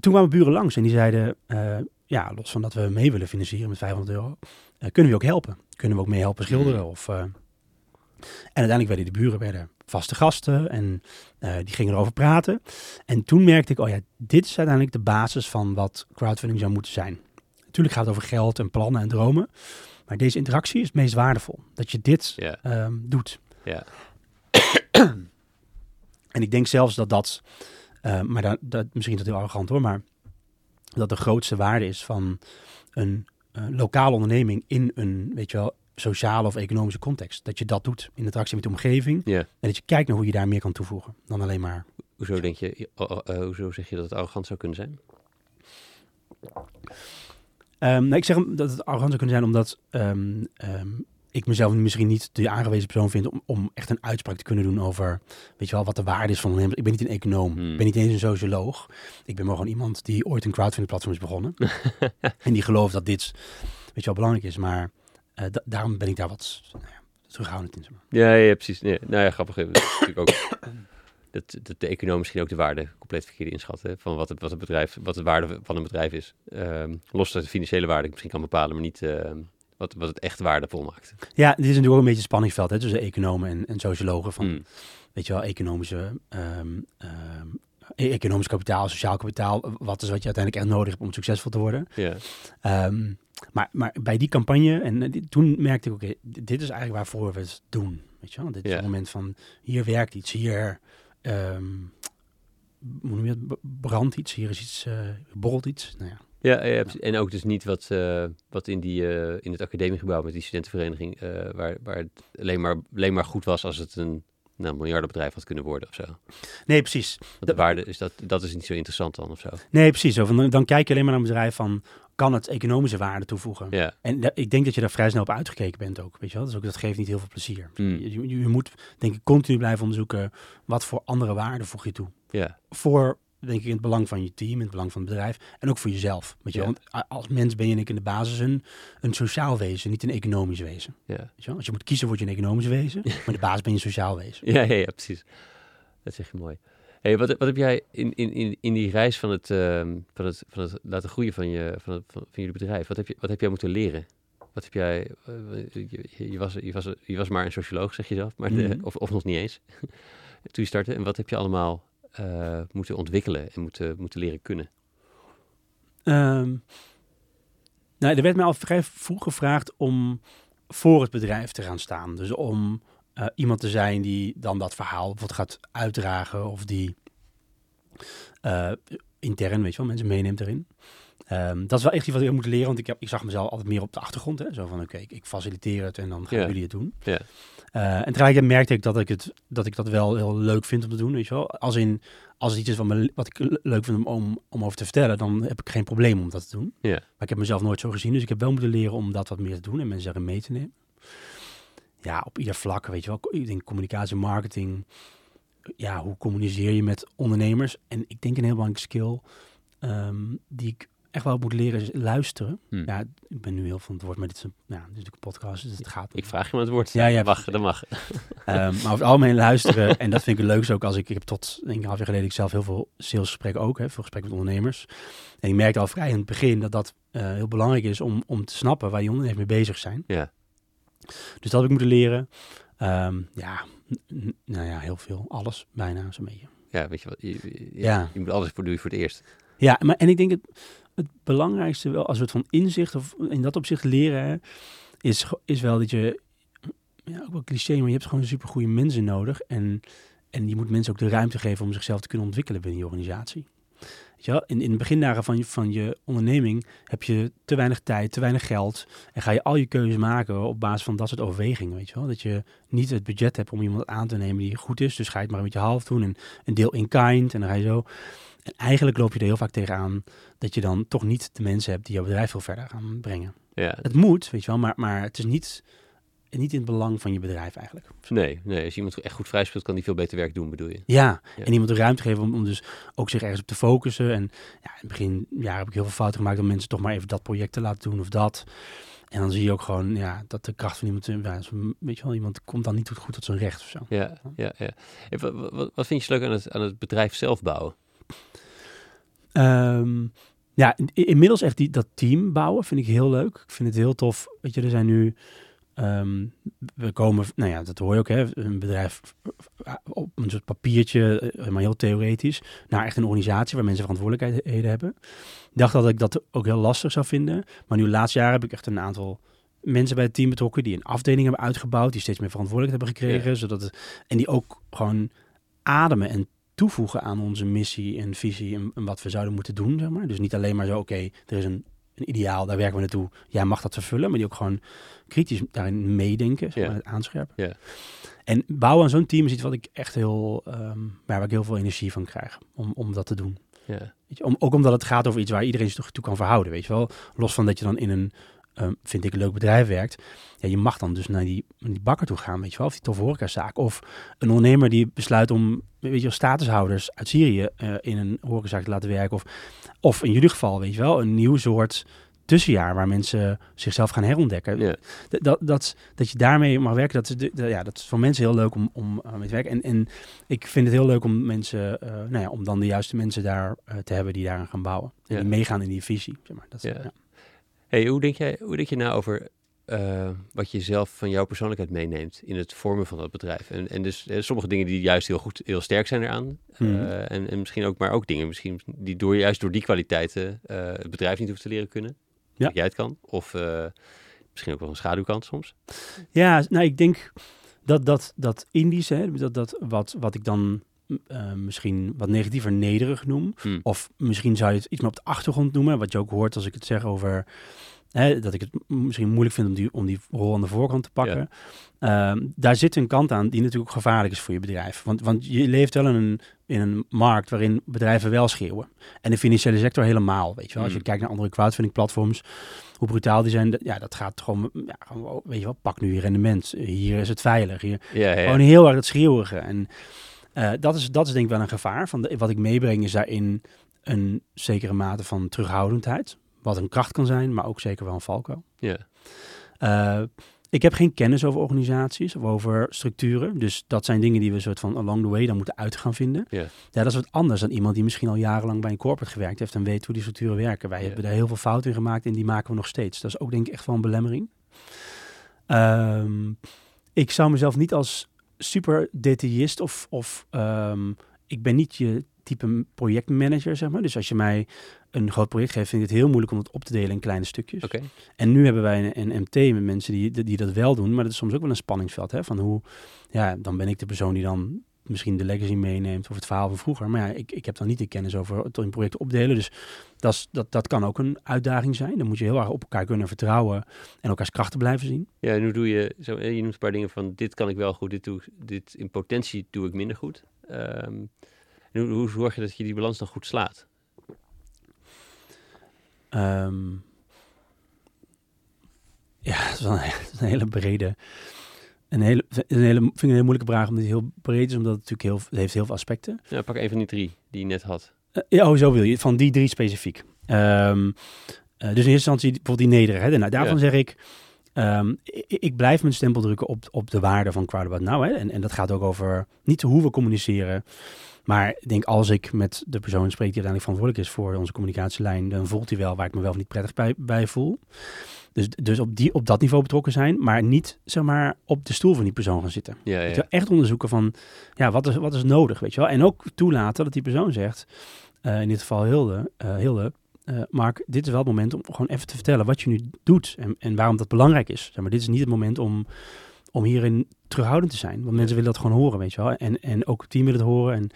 toen kwamen buren langs en die zeiden, eh, ja, los van dat we mee willen financieren met 500 euro, kunnen we je ook helpen? Kunnen we ook mee helpen schilderen? Of, eh, en uiteindelijk werden de buren werden vaste gasten en eh, die gingen erover praten. En toen merkte ik, oh ja, dit is uiteindelijk de basis van wat crowdfunding zou moeten zijn. Natuurlijk gaat het over geld en plannen en dromen. Maar deze interactie is het meest waardevol. Dat je dit ehm, doet. ja. En ik denk zelfs dat dat, eh, maar dat, dat, misschien is dat heel arrogant hoor, maar dat de grootste waarde is van een eh, lokale onderneming in een, weet je wel, sociale of economische context. Dat je dat doet in interactie met de omgeving ja. en dat je kijkt naar hoe je daar meer kan toevoegen dan alleen maar. Hoezo denk je, oh, oh, eh, hoezo zeg je dat het arrogant zou kunnen zijn? Ehm, nou, ik zeg dat het arrogant zou kunnen zijn omdat ehm, ehm, ik mezelf misschien niet de aangewezen persoon vind om, om echt een uitspraak te kunnen doen over, weet je wel, wat de waarde is van ondernemers. Ik ben niet een econoom, Hmm. ik ben niet eens een socioloog. Ik ben maar gewoon iemand die ooit een crowdfunding platform is begonnen. en die gelooft dat dit, weet je wel, belangrijk is. Maar eh, da- daarom ben ik daar wat nou ja, terughoudend in. Zeg maar. Ja, ja precies. Nee, nou ja, grappig. Dat is natuurlijk ook dat, dat de econoom misschien ook de waarde compleet verkeerd inschat. Hè, van wat het, wat het bedrijf, wat de waarde van een bedrijf is. Ehm, los dat de financiële waarde ik misschien kan bepalen, maar niet ehm, wat, wat het echt waardevol maakt. Ja, dit is natuurlijk ook een beetje een spanningsveld hè, tussen economen en, en sociologen. Van, Hmm. weet je wel, economische, ehm, economisch kapitaal, sociaal kapitaal. Wat is wat je uiteindelijk echt nodig hebt om succesvol te worden. Ja, Ehm, maar, maar bij die campagne, en eh, toen merkte ik, oké, dit is eigenlijk waarvoor we het doen. Weet je wel, dit is Ja. het moment van, hier werkt iets, hier, hoe noem je brandt iets, hier is iets, eh borrelt iets. Nou ja. ja, en ook dus niet wat, eh, wat in, die, in het academiegebouw met die studentenvereniging, waar, waar het alleen maar, alleen maar goed was als het een nou, miljardenbedrijf had kunnen worden of zo. Nee, precies. Want de waarde is dat, dat is niet zo interessant dan of zo. Nee, precies. Van, dan- dan kijk je alleen maar naar een bedrijf van, kan het economische waarde toevoegen? Ja, En da- ik denk dat je daar vrij snel op uitgekeken bent ook, weet je wel. Dus ook, dat geeft niet heel veel plezier. Hmm. Je, je, je moet, denk ik, continu blijven onderzoeken, wat voor andere waarden voeg je toe? ja, Voor denk ik in het belang van je team, in het belang van het bedrijf en ook voor jezelf. Weet je, Ja. want als mens ben je in de basis een, een sociaal wezen, niet een economisch wezen. Ja. Weet je? Als je moet kiezen, word je een economisch wezen, maar in de basis ben je een sociaal wezen. Ja, ja, ja, precies. Dat zeg je mooi. Hey, wat, wat heb jij in, in, in, in die reis van het, ehm, van, het, van het laten groeien van, je, van, het, van, van jullie bedrijf, wat heb, je, wat heb jij moeten leren? Wat heb jij, eh, je, je, was, je, was, je was maar een socioloog, zeg je zelf, maar de- Mhm. of, of nog niet eens, toen je startte. En wat heb je allemaal eh, moeten ontwikkelen en moeten, moeten leren kunnen? Ehm, nou, er werd mij al vrij vroeg gevraagd om voor het bedrijf te gaan staan. Dus om eh, iemand te zijn die dan dat verhaal bijvoorbeeld gaat uitdragen of die eh, intern, weet je wel, mensen meeneemt erin. Ehm, dat is wel echt iets wat ik moeten leren, want ik, heb, ik zag mezelf altijd meer op de achtergrond. Hè? Zo van, oké, ik, ik faciliteer het en dan gaan Ja. jullie het doen. Ja. Eh, en tegelijkertijd merkte ik dat ik, het, dat ik dat wel heel leuk vind om te doen, weet je wel. Als, in, als het iets is wat, me, wat ik le- leuk vind om, om, om over te vertellen, dan heb ik geen probleem om dat te doen. Ja. Maar ik heb mezelf nooit zo gezien, dus ik heb wel moeten leren om dat wat meer te doen en mensen daarin mee te nemen. Ja, op ieder vlak, weet je wel. Ik denk communicatie, marketing. Ja, hoe communiceer je met ondernemers? En ik denk een heel belangrijke skill ehm, die ik echt wel moet leren is luisteren. Hm. Ja, ik ben nu heel van het woord, maar dit is een, ja, dit is natuurlijk een podcast, dus het gaat. Ik vraag je maar het woord. Ja, ja, mag, dat mag. Ehm, maar over het algemeen luisteren. en dat vind ik het leukste ook als ik, ik heb tot een half jaar geleden ik zelf heel veel salesgesprekken ook, hè, veel gesprekken met ondernemers. En ik merkte al vrij in het begin dat dat eh, heel belangrijk is om, om te snappen waar die ondernemers mee bezig zijn. Ja. Dus dat heb ik moeten leren. Ehm, ja, nou ja, heel veel. Alles, bijna zo'n beetje. Ja, weet je wat, je, je- Ja. je moet alles voor, doe je voor het eerst. Ja, maar en ik denk het, het belangrijkste wel, als we het van inzicht of in dat opzicht leren, is, is wel dat je, ja, ook wel cliché, maar je hebt gewoon supergoeie mensen nodig. En, en je moet mensen ook de ruimte geven om zichzelf te kunnen ontwikkelen binnen je organisatie. Wel? In, in de begindagen van je, van je onderneming heb je te weinig tijd, te weinig geld. En ga je al je keuzes maken op basis van dat soort overwegingen. Weet je wel? Dat je niet het budget hebt om iemand aan te nemen die goed is. Dus ga je het maar een beetje half doen. En een deel in kind. En dan ga je zo. En eigenlijk loop je er heel vaak tegenaan dat je dan toch niet de mensen hebt die jouw bedrijf veel verder gaan brengen. Ja. Het moet, weet je wel, maar, maar het is niet, niet in het belang van je bedrijf eigenlijk. Nee, nee, als iemand echt goed vrij speelt, kan die veel beter werk doen, bedoel je? Ja, Ja. en iemand de ruimte geven om, om dus ook zich ergens op te focussen. En ja, in het begin ja, heb ik heel veel fouten gemaakt om mensen toch maar even dat project te laten doen of dat. En dan zie je ook gewoon ja, dat de kracht van iemand, ja, weet je wel, iemand komt dan niet goed tot zijn recht of zo. Ja, ja, ja. Wat, wat, wat vind je leuk aan het, aan het bedrijf zelf bouwen? Ehm, ja, in- inmiddels echt die, dat team bouwen vind ik heel leuk. Ik vind het heel tof. Weet je, er zijn nu... ehm, we komen, nou ja, dat hoor je ook, hè, een bedrijf eh, op een soort papiertje, eh, maar heel theoretisch, naar echt een organisatie waar mensen verantwoordelijkheden hebben. Ik dacht dat ik dat ook heel lastig zou vinden, maar nu de laatste jaren heb ik echt een aantal mensen bij het team betrokken die een afdeling hebben uitgebouwd, die steeds meer verantwoordelijkheid hebben gekregen, zodat het, en die ook gewoon ademen en toevoegen aan onze missie en visie en, en wat we zouden moeten doen, zeg maar. Dus niet alleen maar zo, oké, er is een, een ideaal, daar werken we naartoe, jij mag dat vervullen, maar die ook gewoon kritisch daarin meedenken, zeg maar, het aanscherpen. Ja. En bouwen aan zo'n team is iets wat ik echt heel, ehm, waar ik heel veel energie van krijg, om, om dat te doen. Ja, Weet je, om, ook omdat het gaat over iets waar iedereen zich toe kan verhouden, weet je wel. Los van dat je dan in een, ehm, vind ik, een leuk bedrijf werkt. Ja, je mag dan dus naar die, naar die bakker toe gaan, weet je wel. Of die toffe horecazaak. Of een ondernemer die besluit om, weet je wel, statushouders uit Syrië eh, in een horecazaak te laten werken. Of, of in jullie geval, weet je wel, een nieuw soort tussenjaar waar mensen zichzelf gaan herontdekken. ja, Dat, dat, dat, dat je daarmee mag werken, dat is, ja, dat is voor mensen heel leuk om, om uh, mee te werken. En, en ik vind het heel leuk om mensen, eh, nou ja, om dan de juiste mensen daar eh, te hebben die daaraan gaan bouwen. En Ja. die meegaan in die visie. Zeg maar. dat, is- Ja. ja. Hey, hoe denk jij, hoe denk je nou over eh, wat je zelf van jouw persoonlijkheid meeneemt in het vormen van dat bedrijf? En, en dus eh, sommige dingen die juist heel goed, heel sterk zijn eraan. Eh, en, en misschien ook, maar ook dingen misschien die door, juist door die kwaliteiten eh, het bedrijf niet hoeft te leren kunnen. Ja. Dat jij het kan. Of misschien ook wel een schaduwkant soms. Ja, nou, ik denk dat dat, dat Indisch, hè, dat, dat wat, wat ik dan eh, misschien wat negatiever nederig noem. Hmm. Of misschien zou je het iets meer op de achtergrond noemen. Wat je ook hoort als ik het zeg over hè, dat ik het misschien moeilijk vind om die, om die rol aan de voorkant te pakken. Ehm, daar zit een kant aan die natuurlijk ook gevaarlijk is voor je bedrijf. Want, want je leeft wel in een, in een markt waarin bedrijven wel schreeuwen. En de financiële sector helemaal, weet je wel. Als je Hmm. kijkt naar andere crowdfunding platforms, hoe brutaal die zijn, dat- ja, dat gaat gewoon, ja, gewoon, weet je wel, pak nu je rendement. Hier is het veilig. Hier, Ja, ja, ja. gewoon heel erg dat schreeuwige. En Eh, dat, is, dat is denk ik wel een gevaar. Van de, wat ik meebreng is daarin een zekere mate van terughoudendheid. Wat een kracht kan zijn, maar ook zeker wel een valkuil. Ja. Eh, ik heb geen kennis over organisaties of over structuren. Dus dat zijn dingen die we soort van along the way dan moeten uit gaan vinden. Ja. Ja, dat is wat anders dan iemand die misschien al jarenlang bij een corporate gewerkt heeft en weet hoe die structuren werken. Wij hebben daar heel veel fouten in gemaakt en die maken we nog steeds. Dat is ook denk ik echt wel een belemmering. Ehm, ik zou mezelf niet als super detailist of, of ehm, ik ben niet je type projectmanager, zeg maar. Dus als je mij een groot project geeft, vind ik het heel moeilijk om het op te delen in kleine stukjes. Oké. En nu hebben wij een, een MT met mensen die, die dat wel doen, maar dat is soms ook wel een spanningsveld. Hè? Van hoe, ja, dan ben ik de persoon die dan misschien de legacy meeneemt of het verhaal van vroeger. Maar ja, ik, ik heb dan niet de kennis over het in projecten opdelen. Dus dat, is, dat, dat kan ook een uitdaging zijn. Dan moet je heel erg op elkaar kunnen vertrouwen en elkaars krachten blijven zien. Ja, en hoe doe je, zo, je noemt een paar dingen van dit kan ik wel goed, dit, doe, dit in potentie doe ik minder goed. Ehm, en hoe, hoe zorg je dat je die balans dan goed slaat? Ehm, ja, het is een, is een hele brede... Een hele, een hele, vind ik een hele moeilijke vraag, omdat het heel breed is, omdat het natuurlijk heel, het heeft heel veel aspecten. Ja, pak een van die drie die je net had. Eh, ja, oh, zo wil je. Van die drie specifiek. Ehm, eh, dus in eerste instantie bijvoorbeeld die nederigheid. Nou, daarvan Ja. zeg ik, ehm, ik, ik blijf mijn stempel drukken op, op de waarde van Crowdabout Now. Hè. En, en dat gaat ook over niet hoe we communiceren. Maar ik denk, als ik met de persoon spreek die uiteindelijk verantwoordelijk is voor onze communicatielijn, dan voelt hij wel waar ik me wel of niet prettig bij, bij voel. Dus, dus op, die, op dat niveau betrokken zijn, maar niet zeg maar, op de stoel van die persoon gaan zitten. Ja, Weet ja. je wel, echt onderzoeken van, ja, wat is, wat is nodig, weet je wel. En ook toelaten dat die persoon zegt, eh, in dit geval Hilde, eh, Hilde eh, Mark, dit is wel het moment om gewoon even te vertellen wat je nu doet en, en waarom dat belangrijk is. Zeg maar, dit is niet het moment om, om hierin terughoudend te zijn, want mensen willen dat gewoon horen, weet je wel. En, en ook het team wil het horen. En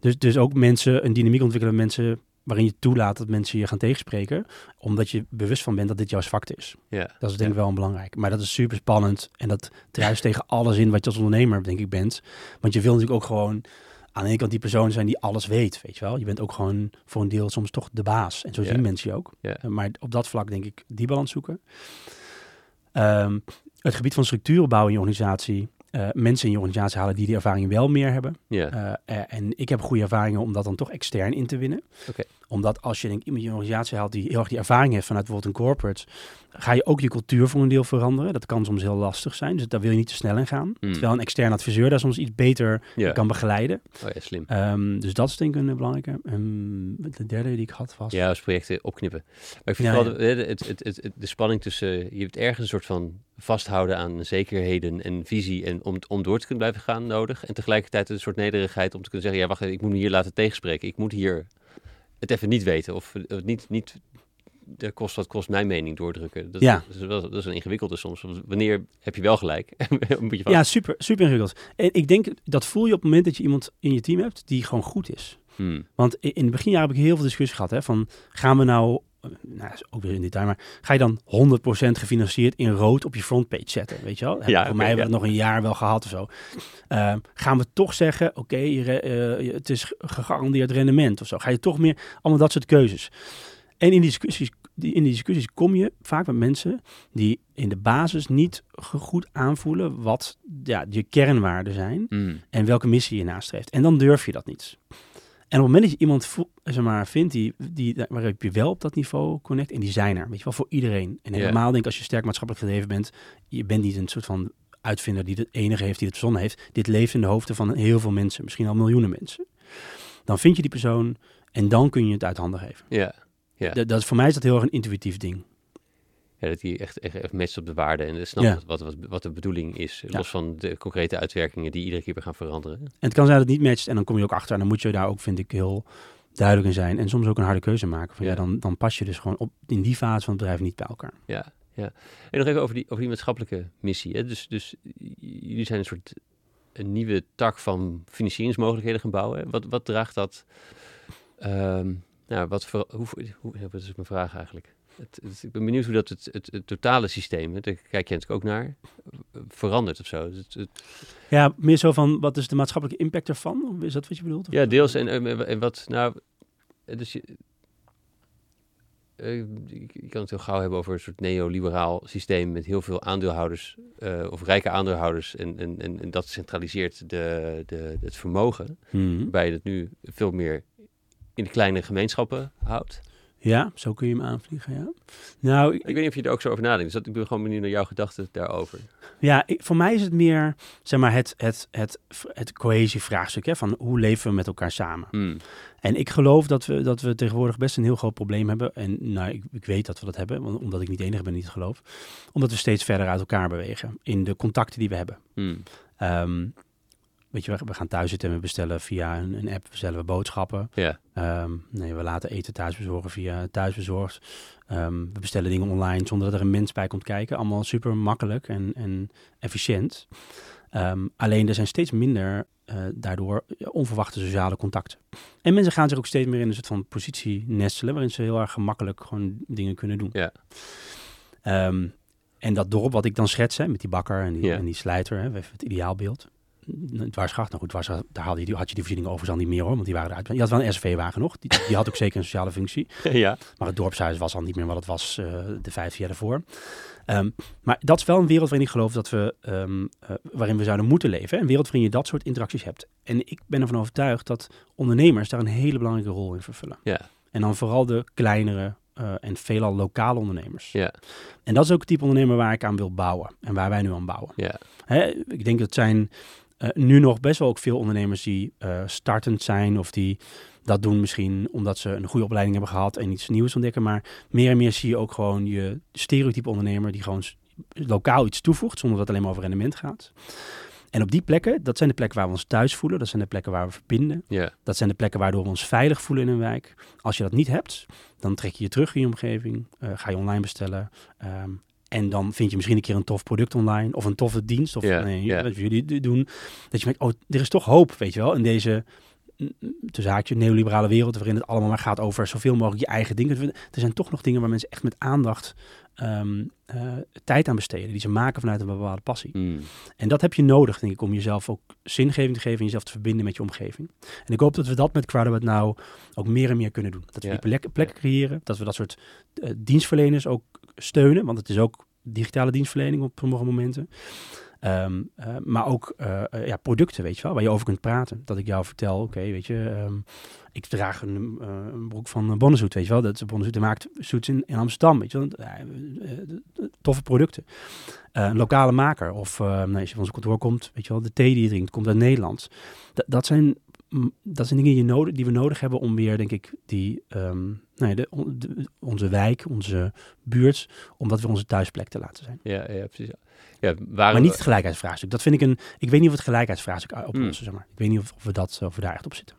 dus, dus ook mensen, een dynamiek ontwikkelen, mensen waarin je toelaat dat mensen je gaan tegenspreken, omdat je bewust van bent dat dit jouw zwakte is. ja. Dat is denk ik wel een belangrijk. Maar dat is super spannend en dat druist tegen alles in wat je als ondernemer denk ik bent. Want je wil natuurlijk ook gewoon aan de ene kant die persoon zijn die alles weet, weet je wel. Je bent ook gewoon voor een deel soms toch de baas. En zo Ja. zien mensen je ook. Ja. Maar op dat vlak denk ik die balans zoeken. Ehm, het gebied van structuren bouwen in je organisatie. eh, mensen in je organisatie halen die die ervaring wel meer hebben. ja. Eh, eh, en ik heb goede ervaringen om dat dan toch extern in te winnen. Oké. Omdat als je denk, iemand in je organisatie haalt die heel erg die ervaring heeft vanuit bijvoorbeeld een corporate, ga je ook je cultuur voor een deel veranderen. Dat kan soms heel lastig zijn, dus daar wil je niet te snel in gaan. Mm. Terwijl een externe adviseur daar soms iets beter kan begeleiden. Oh ja, slim. Ehm, dus dat is denk ik een belangrijke. Ehm, de derde die ik had was... Ja, als projecten opknippen. Maar ik vind Ja, vooral de, het, het, het, de spanning tussen... Je hebt ergens een soort van vasthouden aan zekerheden en visie... en om, om door te kunnen blijven gaan nodig. En tegelijkertijd een soort nederigheid om te kunnen zeggen... ja, wacht ik moet me hier laten tegenspreken. Ik moet hier het even niet weten. Of niet, niet de kost wat kost mijn mening doordrukken. Dat, Ja. dat, is wel, dat is een ingewikkelde soms. Wanneer heb je wel gelijk? moet je van, Ja, super, super ingewikkeld. En ik denk, dat voel je op het moment dat je iemand in je team hebt die gewoon goed is. Hmm, Want in het beginjaren heb ik heel veel discussie gehad. Hè, van gaan we nou, nou is ook weer in detail, maar ga je dan 100% gefinancierd in rood op je frontpage zetten? Weet je wel? Ja, voor mij hebben we het nog een jaar wel gehad of zo. Eh, gaan we toch zeggen, oké, eh, het is gegarandeerd rendement of zo? Ga je toch meer, allemaal dat soort keuzes. En in die discussies, die, in die discussies kom je vaak met mensen die in de basis niet goed aanvoelen wat ja, je kernwaarden zijn hmm, en welke missie je nastreeft. En dan durf je dat niet. En op het moment dat je iemand vo- zeg maar, vindt die, die, waarop je wel op dat niveau connect, en die zijn er, weet je wel, voor iedereen. En helemaal denk ik als je sterk maatschappelijk gedreven bent, je bent niet een soort van uitvinder die het enige heeft die het verzonnen heeft. Dit leeft in de hoofden van heel veel mensen, misschien al miljoenen mensen. Dan vind je die persoon en dan kun je het uit handen geven. ja. Ja. Dat, dat, voor mij is dat heel erg een intuïtief ding. Ja, dat die echt, echt, echt matcht op de waarde en snapt Ja. wat, wat, wat de bedoeling is. Ja. Los van de concrete uitwerkingen die iedere keer weer gaan veranderen. En het kan zijn dat het niet matcht en dan kom je ook achter. En dan moet je daar ook, vind ik, heel duidelijk in zijn. En soms ook een harde keuze maken. Van, ja. Dan, dan pas je dus gewoon op, in die fase van het bedrijf niet bij elkaar. Ja, ja. En nog even over die, over die maatschappelijke missie. Hè? Dus, dus jullie zijn een soort een nieuwe tak van financieringsmogelijkheden gaan bouwen. hè? Wat, wat draagt dat? ehm, nou, wat voor, hoe, hoe, wat is mijn vraag eigenlijk? Het, het- ik ben benieuwd hoe dat het, het, het totale systeem, hè, daar kijk je natuurlijk ook naar, verandert of zo. Ja, meer zo van, wat is de maatschappelijke impact ervan? Is dat wat je bedoelt? Ja, deels. En, en, en wat, nou, dus je, eh, je kan het heel gauw hebben over een soort neoliberaal systeem met heel veel aandeelhouders eh, of rijke aandeelhouders en, en, en, en dat centraliseert de, de, het vermogen, Mhm. waarbij je het nu veel meer in de kleine gemeenschappen houdt. Ja, zo kun je hem aanvliegen, ja. Nou, ik- Ik weet niet of je er ook zo over nadenkt, dus dat, ik ben gewoon benieuwd naar jouw gedachten daarover. Ja, ik- voor mij is het meer zeg maar, het, het, het, het cohesievraagstuk. Hè, van hoe leven we met elkaar samen? Hmm. En ik geloof dat we, dat we tegenwoordig best een heel groot probleem hebben. En nou, ik, ik weet dat we dat hebben, want- omdat ik niet de enige ben die het geloof. Omdat we steeds verder uit elkaar bewegen in de contacten die we hebben. Ehm, weet je, we, gaan thuis zitten en we bestellen via een, een app bestellen we boodschappen. Ja. Ehm, nee, we laten eten thuis bezorgen via thuisbezorgd. Ehm, we bestellen dingen online zonder dat er een mens bij komt kijken. Allemaal super makkelijk en, en efficiënt. Ehm, alleen er zijn steeds minder eh, daardoor onverwachte sociale contacten. En mensen gaan zich ook steeds meer in een soort van positie nestelen, waarin ze heel erg gemakkelijk gewoon dingen kunnen doen. Ja. En dat dorp wat ik dan schets, hè, met die bakker en die, Ja. en die slijter, hè, even het ideaalbeeld. Dwarsgracht, nou goed, dwarsgracht, daar had je, die- had je die voorzieningen overigens al niet meer hoor, want die waren eruit. Je had wel een SV-wagen nog, die, die had ook zeker een sociale functie. ja. Maar het dorpshuis was al niet meer wat het was eh, de vijf jaar daarvoor. Ehm, maar dat is wel een wereld waarin ik geloof dat we, ehm, eh, waarin we zouden moeten leven. Hè? Een wereld waarin je dat soort interacties hebt. En ik ben ervan overtuigd dat ondernemers daar een hele belangrijke rol in vervullen. Ja. En dan vooral de kleinere eh, en veelal lokale ondernemers. Ja. En dat is ook het type ondernemer waar ik aan wil bouwen. En waar wij nu aan bouwen. Ja. Hè, ik denk dat zijn eh, nu nog best wel ook veel ondernemers die eh, startend zijn of die dat doen misschien omdat ze een goede opleiding hebben gehad en iets nieuws ontdekken. Maar meer en meer zie je ook gewoon je stereotype ondernemer die gewoon lokaal iets toevoegt zonder dat het alleen maar over rendement gaat. En op die plekken, dat zijn de plekken waar we ons thuis voelen. Dat zijn de plekken waar we verbinden. Dat zijn de plekken waardoor we ons veilig voelen in een wijk. Als je dat niet hebt, dan trek je je terug in je omgeving. eh, ga je online bestellen. ehm, en dan vind je misschien een keer een tof product online. Of een toffe dienst. Of nee, wat jullie doen. Dat je merkt, oh, er is toch hoop, weet je wel. In deze, te zaakje, neoliberale wereld. Waarin het allemaal maar gaat over zoveel mogelijk je eigen dingen. Er zijn toch nog dingen waar mensen echt met aandacht ehm, eh, tijd aan besteden. Die ze maken vanuit een bepaalde passie. Hmm. En dat heb je nodig, denk ik, om jezelf ook zingeving te geven en jezelf te verbinden met je omgeving. En ik hoop dat we dat met Crowdabout nou ook meer en meer kunnen doen. Dat we die plekken, plekken creëren, dat we dat soort eh, dienstverleners ook steunen, want het is ook digitale dienstverlening op sommige momenten. Ehm, eh, maar ook eh, eh, ja, producten, weet je wel, waar je over kunt praten. Dat ik jou vertel, oké, weet je, ehm, ik draag een, een broek van Bonnezoet, weet je wel. Dat Bonnezoet maakt zoets in, in Amsterdam, weet je wel. Toffe producten. Een lokale maker of nee, als je van ons kantoor komt, weet je wel, de thee die je drinkt komt uit Nederland. Dat, zijn dat zijn dingen die, nodig, die we nodig hebben om weer, denk ik, die, ehm, nou ja, de, on- de- onze wijk, onze buurt, om dat weer onze thuisplek te laten zijn. Ja, ja, precies. Ja, Maar niet het gelijkheidsvraagstuk. Dat vind ik een. Ik weet niet of het gelijkheidsvraagstuk oplossen, Hmm. zeg maar. Ik weet niet of, of we dat of we daar echt op zitten.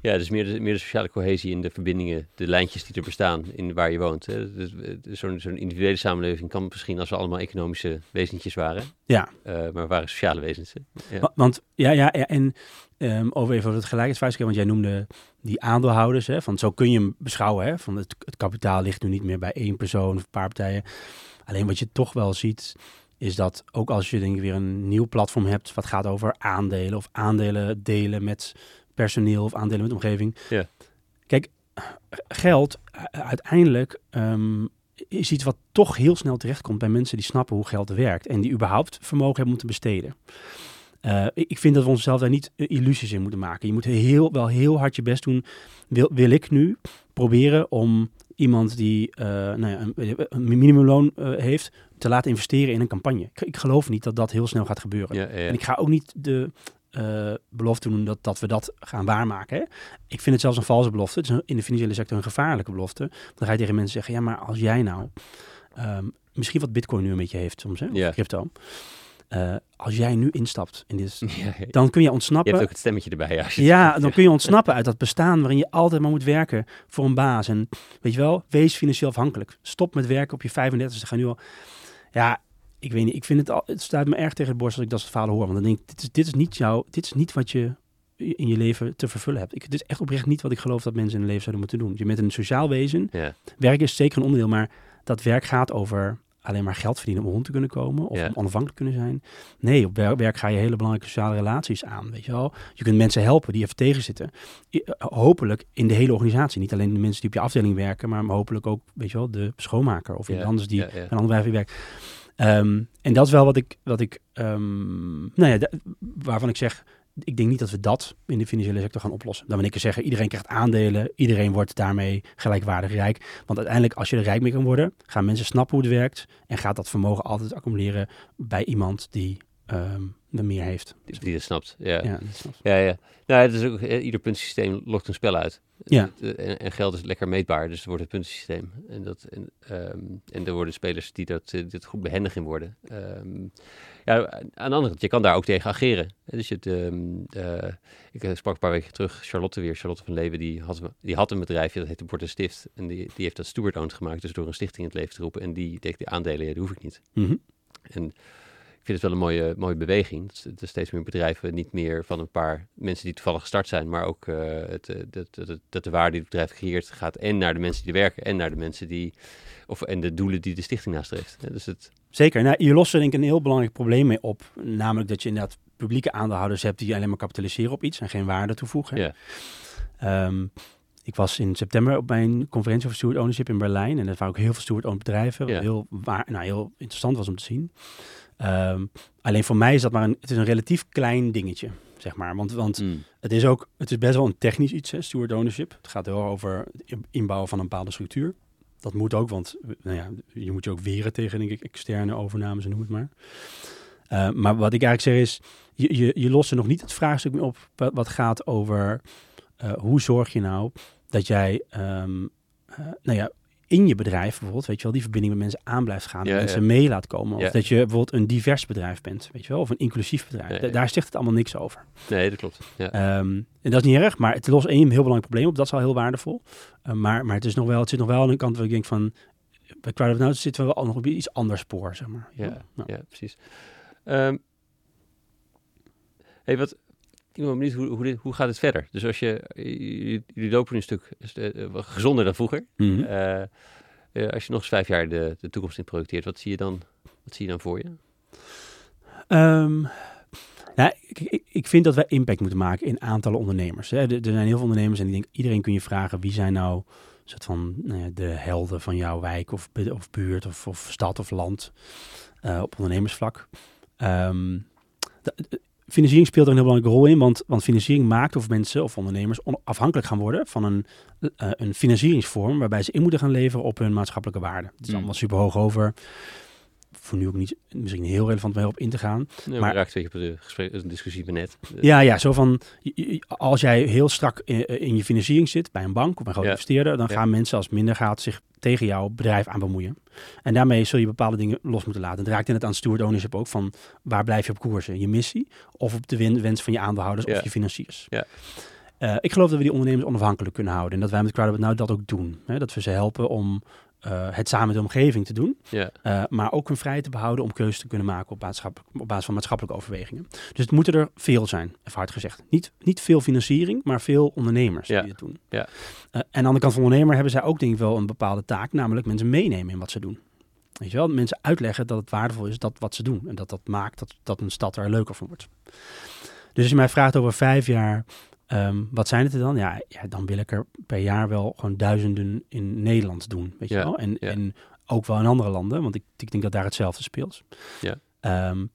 Ja, dus meer de, meer de sociale cohesie in de verbindingen, de lijntjes die er bestaan in waar je woont. Dus, eh, Zo'n individuele samenleving kan misschien als we allemaal economische wezentjes waren. Ja. Eh, maar we waren sociale wezens. Ja. Wa- Want ja, ja, ja en ehm, over even over het gelijkheidsvraagstuk, want jij noemde die aandeelhouders, hè, van zo kun je hem beschouwen, hè, van het, het kapitaal ligt nu niet meer bij één persoon of een paar partijen. Alleen wat je toch wel ziet, is dat ook als je denk ik weer een nieuw platform hebt, wat gaat over aandelen of aandelen delen met personeel of aandelen met omgeving. Ja. Kijk, geld uiteindelijk ehm, is iets wat toch heel snel terechtkomt bij mensen die snappen hoe geld werkt en die überhaupt vermogen hebben om te besteden. Eh, ik vind dat we onszelf daar niet eh, illusies in moeten maken. Je moet heel, wel heel hard je best doen. Wil, wil ik nu proberen om iemand die eh, nou ja, een, een minimumloon heeft, te laten investeren in een campagne? Ik, ik geloof niet dat dat heel snel gaat gebeuren. Ja, ja, En ik ga ook niet de eh, belofte doen dat, dat we dat gaan waarmaken. Hè? Ik vind het zelfs een valse belofte. Het is een- in de financiële sector een gevaarlijke belofte. Dan ga je tegen mensen zeggen, ja, maar als jij nou... ehm, misschien wat bitcoin nu een beetje heeft soms, hè? Of crypto. Eh, als jij nu instapt in dit... ja. Dan kun je Je ontsnappen. hebt ook het stemmetje erbij. Ja, je- Ja, dan kun je ontsnappen uit dat bestaan waarin je altijd maar moet werken voor een baas. En weet je wel, wees financieel afhankelijk. Stop met werken op je 35. Ga nu al. Ja, ik weet niet. Ik vind het al. Het staat me erg tegen het borst als ik dat soort verhalen hoor. Want dan denk ik, dit is, dit is niet jouw. Dit is niet wat je in je leven te vervullen hebt. Ik, het is echt oprecht niet wat ik geloof dat mensen in hun leven zouden moeten doen. Je bent een sociaal wezen. Ja. Werk is zeker een onderdeel, maar dat werk gaat over alleen maar geld verdienen om rond te kunnen komen of Ja. om onafhankelijk kunnen zijn. Nee, op wer- werk ga je hele belangrijke sociale relaties aan, weet je wel. Je kunt mensen helpen die even tegenzitten. I- eh, Hopelijk in de hele organisatie. Niet alleen de mensen die op je afdeling werken, maar hopelijk ook, weet je wel, de schoonmaker of iemand Ja, anders die een ander bedrijf werkt. Ehm, en dat is wel wat ik, wat ik ehm, nou ja, waarvan ik zeg, ik denk niet dat we dat in de financiële sector gaan oplossen. Dan wil ik zeggen, iedereen krijgt aandelen, iedereen wordt daarmee gelijkwaardig rijk. Want uiteindelijk, als je er rijk mee kan worden, gaan mensen snappen hoe het werkt en gaat dat vermogen altijd accumuleren bij iemand die ehm er meer heeft. Die, die dat snapt. Ja. Ja. Dat snap ik. Ja, ja. Nou, het is ook, eh, ieder puntensysteem lokt een spel uit. Ja. Eh, En, en geld is lekker meetbaar, dus het wordt het puntensysteem. En, dat, en, ehm, en er worden spelers die dat, eh, dit goed behendig in worden. Ehm, ja, aan de andere kant, je kan daar ook tegen ageren. Dus je het, ehm, eh, ik sprak een paar weken terug Charlotte weer, Charlotte van Leeuwen, die had, die had een bedrijfje, dat heette Bord en Stift. En die, die heeft dat steward-owned gemaakt, dus door een stichting in het leven te roepen. En die deed de aandelen, ja, die hoef ik niet. Mhm. En ik vind het wel een mooie, mooie beweging. Dat er steeds meer bedrijven niet meer van een paar mensen die toevallig gestart zijn, maar ook eh, het, eh, dat, dat, dat de waarde die het bedrijf creëert gaat en naar de mensen die er werken en naar de mensen die, of en de doelen die de stichting nastreeft. Dus het, Zeker. Nou, je lost er denk ik een heel belangrijk probleem mee op. Namelijk dat je inderdaad publieke aandeelhouders hebt die alleen maar kapitaliseren op iets en geen waarde toevoegen. Ja. Ehm, ik was in september op mijn conferentie over steward ownership in Berlijn. En er waren ook heel veel steward-owned bedrijven. Wat Ja. heel, waar, nou, heel interessant was om te zien. Ehm, alleen voor mij is dat maar een, het is een relatief klein dingetje, zeg maar. Want, want mm, het is ook, het is best wel een technisch iets, hè, steward ownership. Het gaat heel over het inbouwen van een bepaalde structuur. Dat moet ook, want nou ja, je moet je ook weren tegen, denk ik, externe overnames, noem het maar. Uh, maar wat ik eigenlijk zeg is, je, je, je lost er nog niet het vraagstuk meer op wat, wat gaat over uh, hoe zorg je nou dat jij, um, uh, nou ja, in je bedrijf bijvoorbeeld, weet je wel, die verbinding met mensen aan blijft gaan, Ja, en mensen ja. mee laat komen. Of Ja. dat je bijvoorbeeld een divers bedrijf bent, weet je wel, of een inclusief bedrijf. Da- Daar zegt het allemaal niks over. nee, dat klopt. Ja. Um, en dat is niet erg, maar het lost één heel belangrijk probleem op. Dat is al heel waardevol. Uh, maar, maar het, is nog wel, het zit nog wel aan een kant waar ik denk van... Bij Crowd of Now zitten we wel nog op iets anders spoor, zeg maar. Ja, Nou. ja precies. Um, hey, wat, ik ben benieuwd, hoe, hoe, dit, hoe gaat het verder? Dus als je, jullie, lopen nu een stuk uh, gezonder dan vroeger. Mhm. Mm -hmm. uh, als je nog eens vijf jaar de, de toekomst in projecteert, wat zie je dan, wat zie je dan voor je? Um, nou, ik, ik, vind dat wij impact moeten maken in aantallen ondernemers. Hè. Er, er zijn heel veel ondernemers en ik denk, iedereen kun je vragen wie zijn nou soort van nou ja, de helden van jouw wijk of, of buurt of, of stad of land uh, op ondernemersvlak. Um, financiering speelt er een heel belangrijke rol in, want, want financiering maakt of mensen of ondernemers afhankelijk gaan worden van een, uh, een financieringsvorm waarbij ze in moeten gaan leveren op hun maatschappelijke waarden. Het is Mm. allemaal super hoog over. Voor nu ook niet misschien heel relevant om op in te gaan. Nee, maar raakt op de, gesprek, de discussie met net. Ja, ja, zo van als jij heel strak in, in, je financiering zit bij een bank of bij een grote Ja. investeerder, dan Ja. gaan mensen als minder gaat zich tegen jouw bedrijf aan bemoeien. En daarmee zul je bepaalde dingen los moeten laten. Het raakt in het aan steward ownership ook van waar blijf je op koers? Je missie of op de win- wens van je aandeelhouders Ja. of je financiers. Ja. Uh, ik geloof dat we die ondernemers onafhankelijk kunnen houden en dat wij met Crowded nou dat ook doen. Hè? Dat we ze helpen om uh, het samen met de omgeving te doen, uh, maar ook hun vrijheid te behouden om keuzes te kunnen maken op, op basis van maatschappelijke overwegingen. Dus het moeten er veel zijn, even hard gezegd. Niet, niet veel financiering, maar veel ondernemers die het doen. Uh, en aan de andere kant van ondernemer hebben zij ook denk ik wel een bepaalde taak, namelijk mensen meenemen in wat ze doen. Weet je wel, mensen uitleggen dat het waardevol is dat wat ze doen. En dat dat maakt dat, dat een stad er leuker van wordt. Dus als je mij vraagt over vijf jaar, um, wat zijn het er dan? Ja, ja, dan wil ik er per jaar wel gewoon duizenden in Nederland doen. Weet je Ja, wel? En, ja. en ook wel in andere landen, want ik, ik denk dat daar hetzelfde speelt. Ja. Um,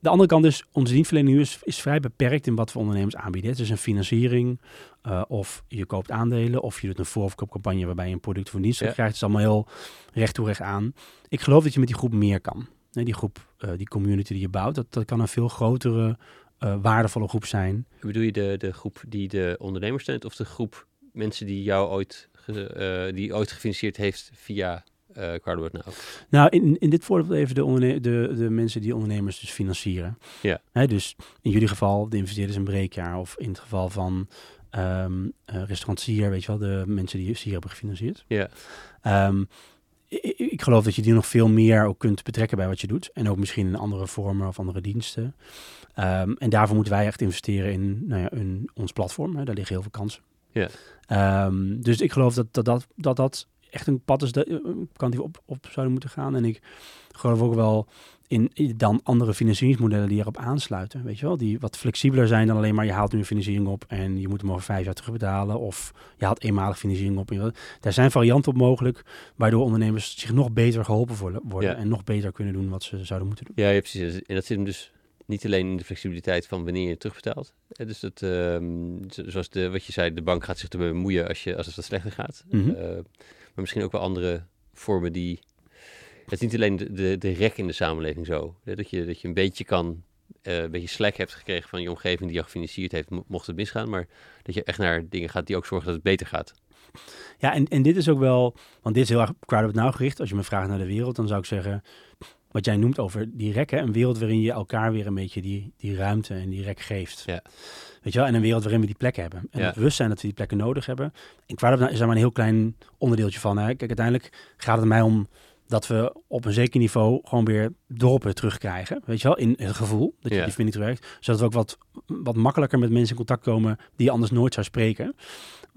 de andere kant is, onze dienstverlening nu is, is vrij beperkt in wat we ondernemers aanbieden. Het is een financiering, uh, of je koopt aandelen, of je doet een voorverkoopcampagne waarbij je een product of een dienst Ja. krijgt. Het is allemaal heel recht toe recht aan. Ik geloof dat je met die groep meer kan. Nee, die groep, uh, die community die je bouwt, dat, dat kan een veel grotere, uh, waardevolle groep zijn. Bedoel je de, de groep die de ondernemers steunt, of de groep mensen die jou ooit, ge, die ooit gefinancierd heeft via uh, Cardboard Now? Nou, in, in dit voorbeeld even de, de, de mensen die ondernemers dus financieren. Ja. Hè, dus in jullie geval de investeerders een breekjaar. Of in het geval van um, uh, weet je wel, de mensen die hier hebben gefinancierd. Ja. Um, ik, ik, geloof dat je die nog veel meer ook kunt betrekken bij wat je doet. En ook misschien in andere vormen of andere diensten. Um, en daarvoor moeten wij echt investeren in, nou ja, in ons platform. Hè. Daar liggen heel veel kansen. Um, dus ik geloof dat dat, dat, dat, dat echt een pad is dat, een kant die we op, op zouden moeten gaan. En ik geloof ook wel in, dan andere financieringsmodellen die erop aansluiten. Weet je wel, die wat flexibeler zijn dan alleen maar je haalt nu een financiering op en je moet hem over vijf jaar terugbetalen. Of je haalt eenmalig financiering op. Daar zijn varianten op mogelijk, waardoor ondernemers zich nog beter geholpen worden Ja. en nog beter kunnen doen wat ze zouden moeten doen. Ja, ja, precies. En dat zit hem dus niet alleen in de flexibiliteit van wanneer je terugbetaalt. Dus dat, ehm, zo- zoals de, wat je zei, de bank gaat zich ermee bemoeien als, je, als het wat slechter gaat. Mhm. Eh, maar misschien ook wel andere vormen die... Het is niet alleen de, de, de rek in de samenleving zo. Hè, dat, je, dat je een beetje kan... eh, een beetje slack hebt gekregen van je omgeving die jou gefinancierd heeft, mo- mocht het misgaan. Maar dat je echt naar dingen gaat die ook zorgen dat het beter gaat. Ja, en, en dit is ook wel, want dit is heel erg crowded now gericht. Als je me vraagt naar de wereld, dan zou ik zeggen, wat jij noemt over die rekken, een wereld waarin je elkaar weer een beetje die, die ruimte en die rek geeft. Ja. Weet je wel, en een wereld waarin we die plekken hebben. En Ja. het bewustzijn dat we die plekken nodig hebben. En crowded now is daar maar een heel klein onderdeeltje van. Hè. Kijk, uiteindelijk gaat het mij om dat we op een zeker niveau gewoon weer dorpen terugkrijgen. Weet je wel, in het gevoel dat je Ja. die verbinding terugkrijgt. Zodat we ook wat, wat makkelijker met mensen in contact komen die je anders nooit zou spreken.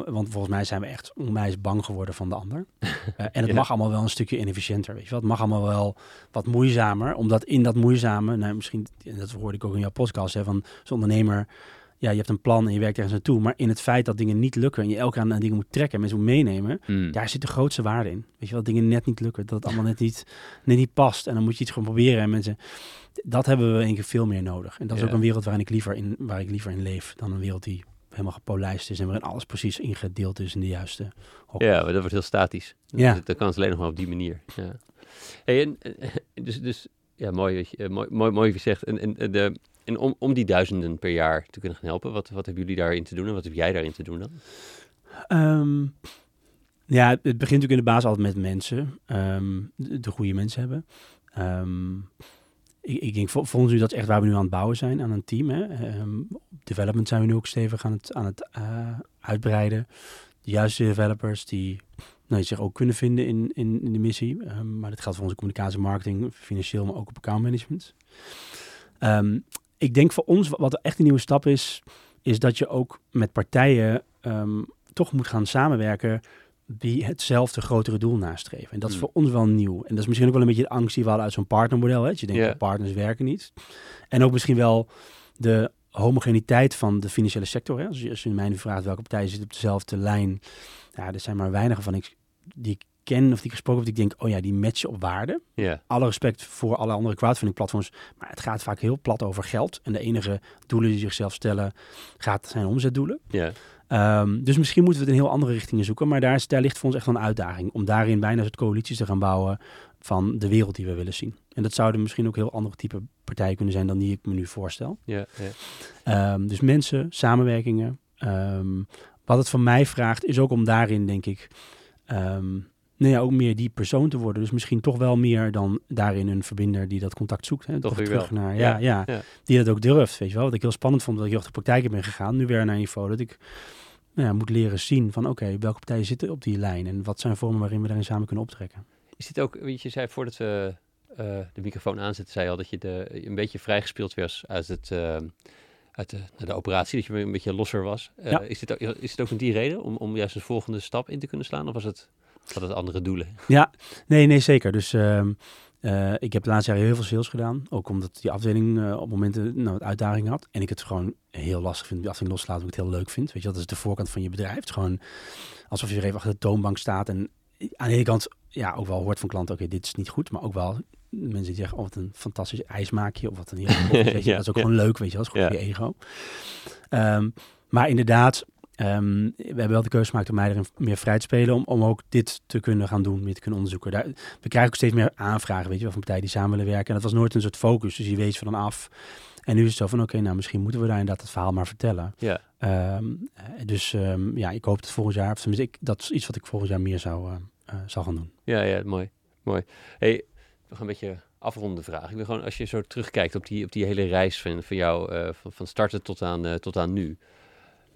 Want volgens mij zijn we echt onwijs bang geworden van de ander. Eh, en het Ja. mag allemaal wel een stukje inefficiënter, weet je wel. Het mag allemaal wel wat moeizamer, omdat in dat moeizame, nou misschien, en dat hoorde ik ook in jouw podcast, hè, van zo'n ondernemer, ja, je hebt een plan en je werkt ergens naartoe, maar in het feit dat dingen niet lukken en je elke aan dingen moet trekken en mensen moet meenemen, daar zit de grootste waarde in. Weet je wel, dat dingen net niet lukken, dat het allemaal net niet, net niet past en dan moet je iets gewoon proberen en mensen, dat hebben we een keer veel meer nodig. En dat is Ja. ook een wereld waarin ik liever in, waar ik liever in leef dan een wereld die helemaal gepolijst is en waarin alles precies ingedeeld is in de juiste hok. Ja, maar dat wordt heel statisch. Ja. Dat, dat kan het alleen nog maar op die manier. Ja. Hey, en, eh, dus, dus ja, mooi, eh, mooi, mooi, mooi zegt. En, en, de, en om, om die duizenden per jaar te kunnen gaan helpen, wat, wat hebben jullie daarin te doen en wat heb jij daarin te doen dan? Ehm, ja, het begint natuurlijk in de basis altijd met mensen. ehm, de, de goede mensen hebben. Ehm, ik, ik denk, ons nu dat echt waar we nu aan het bouwen zijn, aan een team. Hè. Ehm, op development zijn we nu ook stevig aan het, aan het eh, uitbreiden. De juiste developers die nou, zich ook kunnen vinden in, in, in de missie. Ehm, maar dat geldt voor onze communicatie, marketing, financieel, maar ook op accountmanagement. Ehm, ik denk voor ons, wat echt een nieuwe stap is, is dat je ook met partijen toch moet gaan samenwerken die hetzelfde grotere doel nastreven. En dat is Hmm. voor ons wel nieuw. En dat is misschien ook wel een beetje de angst die we hadden uit zo'n partnermodel. Hè? Dat je denkt, Ja. oh, partners werken niet. En ook misschien wel de homogeniteit van de financiële sector. Hè? Als, je, als je mij nu vraagt welke partijen zitten op dezelfde lijn. Ja, er zijn maar weinig van ik, die ik ken of die ik gesproken heb. Die ik denk, oh ja, die matchen op waarde alle respect voor alle andere crowdfunding platforms, maar het gaat vaak heel plat over geld. En de enige doelen die zichzelf stellen, gaat zijn omzetdoelen. ja, Ehm, dus misschien moeten we het in heel andere richtingen zoeken, maar daar, is, daar ligt voor ons echt wel een uitdaging om daarin bijna soort coalities te gaan bouwen van de wereld die we willen zien. En dat zouden misschien ook heel andere type partijen kunnen zijn dan die ik me nu voorstel. ja, ja. Ehm, dus mensen, samenwerkingen. Ehm, wat het van mij vraagt, is ook om daarin, denk ik, ehm, nou ja, ook meer die persoon te worden. Dus misschien toch wel meer dan daarin een verbinder die dat contact zoekt. Hè? Toch weer terug wel. naar, Ja, ja, die dat ook durft, weet je wel. Wat ik heel spannend vond, dat ik heel de praktijk in ben gegaan. Nu weer naar een niveau dat ik nou ja, moet leren zien van, oké, welke partijen zitten op die lijn en wat zijn vormen waarin we daarin samen kunnen optrekken. Is dit ook, weet je, zei voordat we eh, de microfoon aanzetten, zei je al dat je de, een beetje vrijgespeeld was uit, het, eh, uit de, de operatie, dat je een beetje losser was. Eh, Ja. is, dit ook, is dit ook met die reden, om, om juist een volgende stap in te kunnen slaan? Of was het, had het andere doelen? Ja, nee, nee, zeker. Dus ehm, eh, ik heb de laatste jaren heel veel sales gedaan. Ook omdat die afdeling eh, op momenten nou, uitdaging had. En ik het gewoon heel lastig vind om die afdeling los te laten, omdat ik het heel leuk vind. Weet je, dat is de voorkant van je bedrijf. Het is gewoon alsof je weer even achter de toonbank staat. En aan de ene kant ja, ook wel hoort van klanten, oké, dit is niet goed. Maar ook wel mensen die zeggen, oh, wat een fantastisch ijs maak je. Of wat een je. Ja, Dat is ook ja. gewoon leuk, weet je. Dat is goed Ja. voor je ego. Ehm, maar inderdaad, ehm, we hebben wel de keuze gemaakt om mij erin meer vrij te spelen. Om, om ook dit te kunnen gaan doen, meer te kunnen onderzoeken. Daar, we krijgen ook steeds meer aanvragen, weet je wel, van partijen die samen willen werken. En dat was nooit een soort focus, dus je weet van dan af. En nu is het zo van, oké, nou misschien moeten we daar inderdaad het verhaal maar vertellen. Ja, Ehm, eh, dus ehm, ja, ik hoop dat volgend jaar, of tenminste, ik, dat is iets wat ik volgend jaar meer zou, zal gaan doen. ja, ja, mooi. mooi. Hey, gaan een beetje afronden vragen. Ik wil gewoon, als je zo terugkijkt op die, op die hele reis van, van jou, eh, van, van starten tot aan, tot aan nu,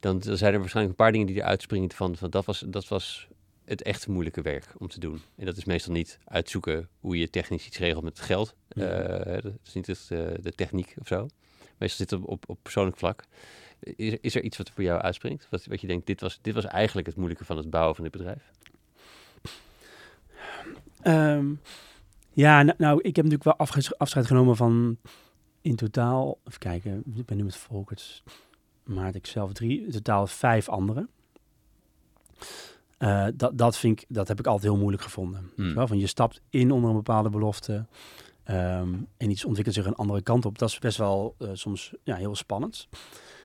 dan, dan zijn er waarschijnlijk een paar dingen die eruit springen van, van dat, was, dat was het echt moeilijke werk om te doen. En dat is meestal niet uitzoeken hoe je technisch iets regelt met geld. Mhm. Eh, dat is niet het, eh, de techniek of zo. Meestal zit het op, op, op persoonlijk vlak. Is, er- is er iets wat voor jou uitspringt? Wat, wat je denkt, dit was, dit was eigenlijk het moeilijke van het bouwen van dit bedrijf? Ehm, ja, nou, nou, ik heb natuurlijk wel afscheid genomen van in totaal, even kijken, ik ben nu met Volkert, maar ik zelf drie, in totaal vijf anderen. Eh, dat, dat, vind ik, dat heb ik altijd heel moeilijk gevonden. Hmm. Wel, van je stapt in onder een bepaalde belofte ehm, en iets ontwikkelt zich een andere kant op. Dat is best wel eh, soms ja, heel spannend.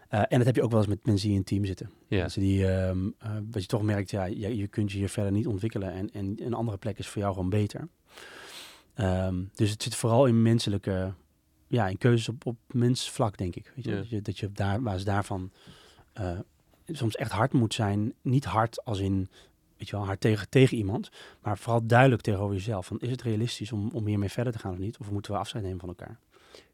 Eh, en dat heb je ook wel eens met mensen die in een team zitten. Ja. Mensen die, eh, dat je toch merkt, ja, je, je kunt je hier verder niet ontwikkelen en, en een andere plek is voor jou gewoon beter. Ehm, dus het zit vooral in menselijke, ja, in keuzes op, op mensvlak, denk ik. Weet je? Ja. Dat je, dat je op daar, basis daarvan eh, soms echt hard moet zijn. Niet hard als in, weet je wel, hard tegen, tegen iemand, maar vooral duidelijk tegenover jezelf. Van, is het realistisch om, om hiermee verder te gaan of niet? Of moeten we afscheid nemen van elkaar?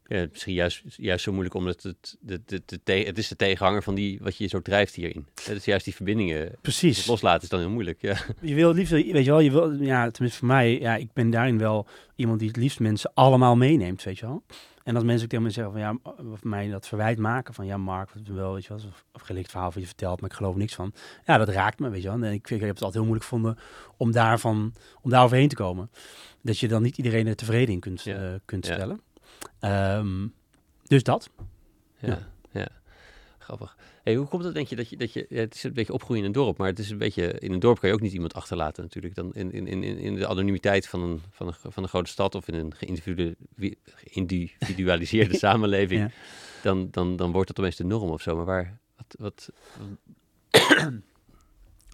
Ja, misschien juist, juist zo moeilijk omdat het, de, de, het is de tegenhanger van die, wat je zo drijft hierin. Het is juist die verbindingen. Precies. Het loslaten is dan heel moeilijk. Ja. Je wil het liefst, weet je wel, je wil, ja, tenminste voor mij, ja, ik ben daarin wel iemand die het liefst mensen allemaal meeneemt, weet je wel. En als mensen ook tegen me zeggen van ja, of mij dat verwijt maken van ja, Mark, wat wel, weet je wel, of, of gelikt verhaal van je vertelt, maar ik geloof niks van. Ja, dat raakt me, weet je wel. En ik, vind, ik heb het altijd heel moeilijk gevonden om daarvan, om daar overheen te komen. Dat je dan niet iedereen er tevreden in kunt, Ja. eh, kunt Ja. Ehm, dus dat. Ja, ja. Grappig. Hey, hoe komt het denk je dat je, dat je, ja, het is een beetje opgroeien in een dorp, maar het is een beetje, in een dorp kan je ook niet iemand achterlaten natuurlijk. Dan in, in, in, in de anonimiteit van een, van, een, van een grote stad of in een geïndividualiseerde samenleving, Ja. dan, dan, dan wordt dat opeens de norm of zo. Maar waar, wat, wat,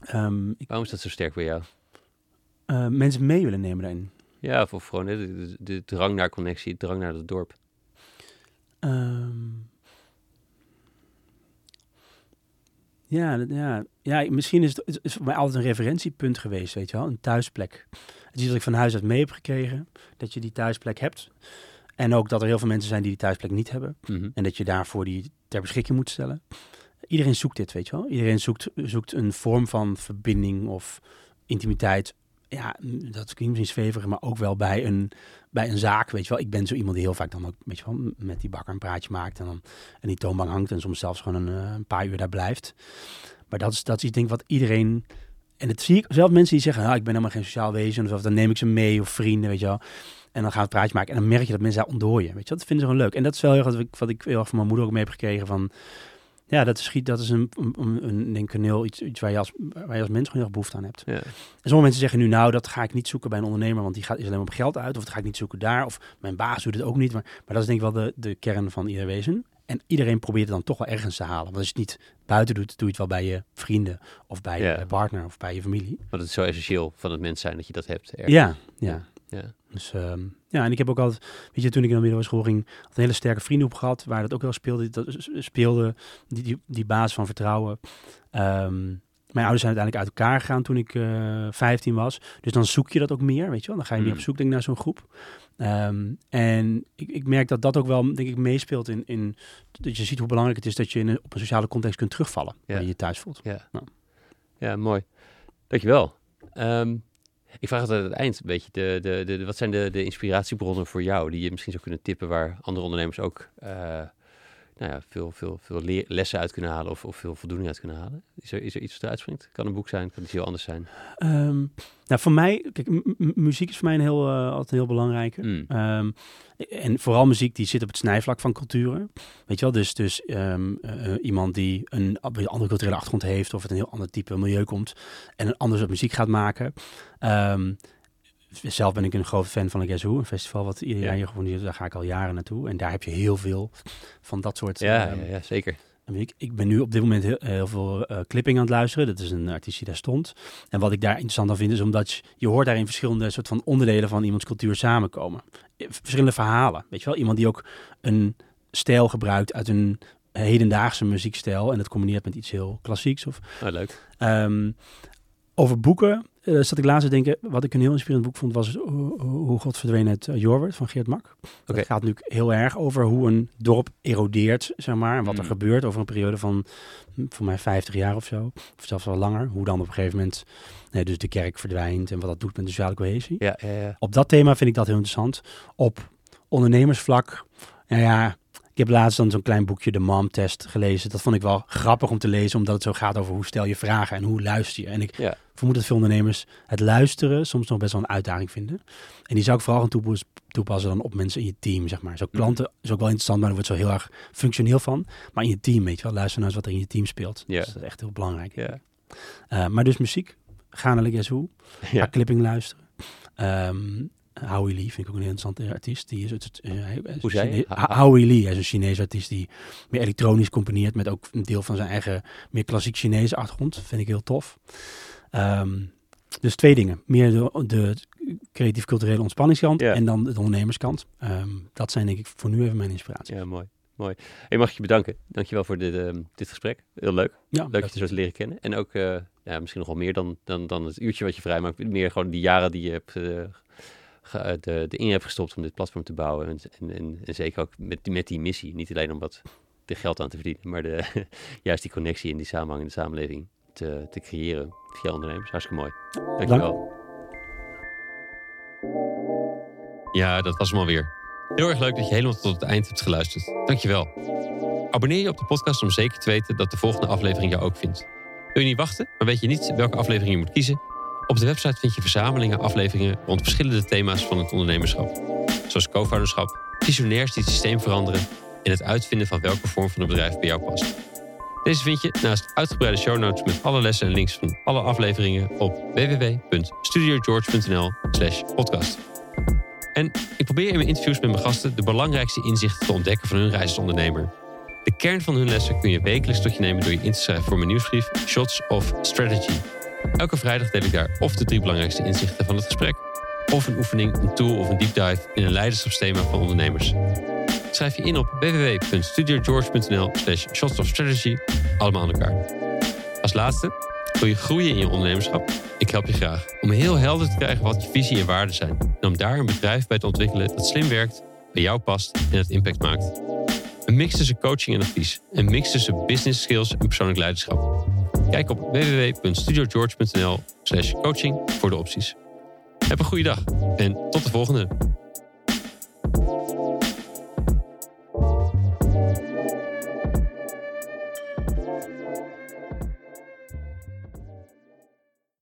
Ehm, waarom is dat zo sterk bij jou? eh, mensen mee willen nemen daarin. Ja, of, of gewoon hè, de, de, de drang naar connectie, de drang naar het dorp. Ehm, ja, ja, ja, misschien is het, is voor mij altijd een referentiepunt geweest, weet je wel, een thuisplek. Het is iets dat ik van huis uit mee heb gekregen, dat je die thuisplek hebt. En ook dat er heel veel mensen zijn die die thuisplek niet hebben. Mhm. En dat je daarvoor die ter beschikking moet stellen. Iedereen zoekt dit, weet je wel. Iedereen zoekt, zoekt een vorm van verbinding of intimiteit. Ja, dat klinkt misschien zweverig, maar ook wel bij een, bij een zaak, weet je wel. Ik ben zo iemand die heel vaak dan ook, weet je wel, met die bakker een praatje maakt en dan en die toonbank hangt en soms zelfs gewoon een, eh, een paar uur daar blijft. Maar dat is, dat is iets, denk ik, wat iedereen... En dat zie ik zelf mensen die zeggen, nou, ik ben helemaal geen sociaal wezen. Of dan neem ik ze mee of vrienden, weet je wel. En dan gaan we het praatje maken. En dan merk je dat mensen daar ontdooien. Weet je, wel. dat vinden ze gewoon leuk. En dat is wel heel wat ik, wat ik heel erg van mijn moeder ook mee heb gekregen. Van, ja, dat is, dat is een, een, een, denk ik, een heel iets, iets waar, je als, waar je als mens gewoon heel erg behoefte aan hebt. Ja. En sommige mensen zeggen nu, nou, dat ga ik niet zoeken bij een ondernemer, want die gaat is alleen maar op geld uit. Of dat ga ik niet zoeken daar. Of mijn baas doet het ook niet. Maar, maar dat is denk ik wel de, de kern van ieder wezen. En iedereen probeert het dan toch wel ergens te halen. Want als je het niet buiten doet, doe je het wel bij je vrienden. Of bij Ja. je partner of bij je familie. Want het is zo essentieel van het mens zijn dat je dat hebt. ergens. Ja, ja. ja. Dus ehm, ja, en ik heb ook altijd, weet je, toen ik in de middelbare school ging, had een hele sterke vriendengroep gehad, waar dat ook wel speelde. Dat speelde die, die, die basis van vertrouwen. Ehm, mijn ouders zijn uiteindelijk uit elkaar gegaan toen ik eh 15 was. Dus dan zoek je dat ook meer, weet je wel. Dan ga je meer Hmm. op zoek denk ik, naar zo'n groep. Ehm, en ik, ik merk dat dat ook wel, denk ik, meespeelt in, in dat je ziet hoe belangrijk het is dat je in een, op een sociale context kunt terugvallen, Ja. waar je je thuis voelt. Ja, Nou. ja mooi. Dankjewel. Ik vraag altijd aan het eind een beetje, de, de, de- wat zijn de, de inspiratiebronnen voor jou die je misschien zou kunnen tippen waar andere ondernemers ook eh, nou ja, veel, veel, veel lessen uit kunnen halen of, of veel voldoening uit kunnen halen? Is er, is er iets wat eruit springt? Kan een boek zijn, kan iets heel anders zijn. Ehm, nou, voor mij, kijk, muziek is voor mij een heel, eh, altijd een heel belangrijke. Mm. Ehm, en vooral muziek die zit op het snijvlak van culturen. Weet je wel, dus, dus ehm, eh, iemand die een andere culturele achtergrond heeft of uit een heel ander type milieu komt en een ander soort muziek gaat maken. Zelf ben ik een groot fan van de Guess Who, een festival wat ieder Ja. jaar hier georganiseerd. Daar ga ik al jaren naartoe. En daar heb je heel veel van dat soort Ja, ehm, ja, zeker. Ik, ik ben nu op dit moment heel, heel veel eh, clipping aan het luisteren. Dat is een artiest die daar stond. En wat ik daar interessant aan vind, is omdat je, je hoort daarin verschillende soort van onderdelen van iemands cultuur samenkomen. Eh, Verschillende verhalen. Weet je wel, iemand die ook een stijl gebruikt uit een hedendaagse muziekstijl. En dat combineert met iets heel klassieks. Of, Oh, leuk. Ehm, over boeken eh, zat ik laatst te denken. Wat ik een heel inspirerend boek vond, was Hoe Hoe God verdween uh, Jorwert van Geert Mak. Het gaat natuurlijk heel erg over hoe een dorp erodeert, zeg maar. En wat er Mm. gebeurt over een periode van, hm, voor mij 50 jaar of zo. Of zelfs wel langer. Hoe dan op een gegeven moment nee, dus de kerk verdwijnt en wat dat doet met de sociale cohesie. Ja, ja, ja. Op dat thema vind ik dat heel interessant. Op ondernemersvlak, nou ja, Ik heb laatst dan zo'n klein boekje, de Mom-test, gelezen. Dat vond ik wel grappig om te lezen, omdat het zo gaat over hoe stel je vragen en hoe luister je. En ik Ja. vermoed dat veel ondernemers het luisteren soms nog best wel een uitdaging vinden. En die zou ik vooral gaan toepas- toepassen dan op mensen in je team, zeg maar. Zo klanten is ook wel interessant, maar daar wordt zo heel erg functioneel van. Maar in je team, weet je wel, luister nou eens wat er in je team speelt. Ja. Dat is echt heel belangrijk. Ja. Eh, maar dus muziek, ga naar Who, Ja. clipping luisteren. Ehm Howie Lee vind ik ook een interessante artiest. Die is het, eh, hij is Hoe zei je? Howie Lee hij is een Chinese artiest die meer elektronisch componeert met ook een deel van zijn eigen meer klassiek Chinese achtergrond. Vind ik heel tof. Ehm, dus twee dingen. Meer de, de creatief-culturele ontspanningskant Ja. en dan de ondernemerskant. Ehm, dat zijn denk ik voor nu even mijn inspiratie. Ja, mooi. mooi. Hey, mag ik je bedanken. Dankjewel voor dit, ehm, dit gesprek. Heel leuk. Ja, Leuk je te zo te leren kennen. En ook eh, ja, misschien nog wel meer dan, dan, dan het uurtje wat je vrijmaakt. Meer gewoon die jaren die je hebt, eh, de, de in hebt gestopt om dit platform te bouwen. En, en, en, en zeker ook met, die- met die missie. Niet alleen om wat de geld aan te verdienen, maar de, juist die connectie en die samenhang in de samenleving te, te creëren via ondernemers. Hartstikke mooi. Dankjewel. Ja, dat was hem alweer. Heel erg leuk dat je helemaal tot het eind hebt geluisterd. Dankjewel. Abonneer je op de podcast om zeker te weten dat de volgende aflevering jou ook vindt. Wil je niet wachten, maar weet je niet welke aflevering je moet kiezen? Op de website vind je verzamelingen afleveringen rond verschillende thema's van het ondernemerschap. Zoals co-founderschap, visionairs die het systeem veranderen en het uitvinden van welke vorm van een bedrijf bij jou past. Deze vind je naast uitgebreide show notes met alle lessen en links van alle afleveringen op www.studiogeorge.nl slash podcast. En ik probeer in mijn interviews met mijn gasten de belangrijkste inzichten te ontdekken van hun reis als ondernemer. De kern van hun lessen kun je wekelijks tot je nemen door je in te schrijven voor mijn nieuwsbrief Shots of Strategy. Elke vrijdag deel ik daar of de drie belangrijkste inzichten van het gesprek, of een oefening, een tool of een deep dive in een leiderschapsthema van ondernemers. Schrijf je in op www.studiogeorge.nl slash shots of strategy, allemaal aan elkaar. Als laatste, wil je groeien in je ondernemerschap? Ik help je graag om heel helder te krijgen wat je visie en waarden zijn. En om daar een bedrijf bij te ontwikkelen dat slim werkt, bij jou past en het impact maakt. Een mix tussen coaching en advies. Een mix tussen business skills en persoonlijk leiderschap. Kijk op www.studiogeorge.nl slash coaching voor de opties. Heb een goede dag en tot de volgende.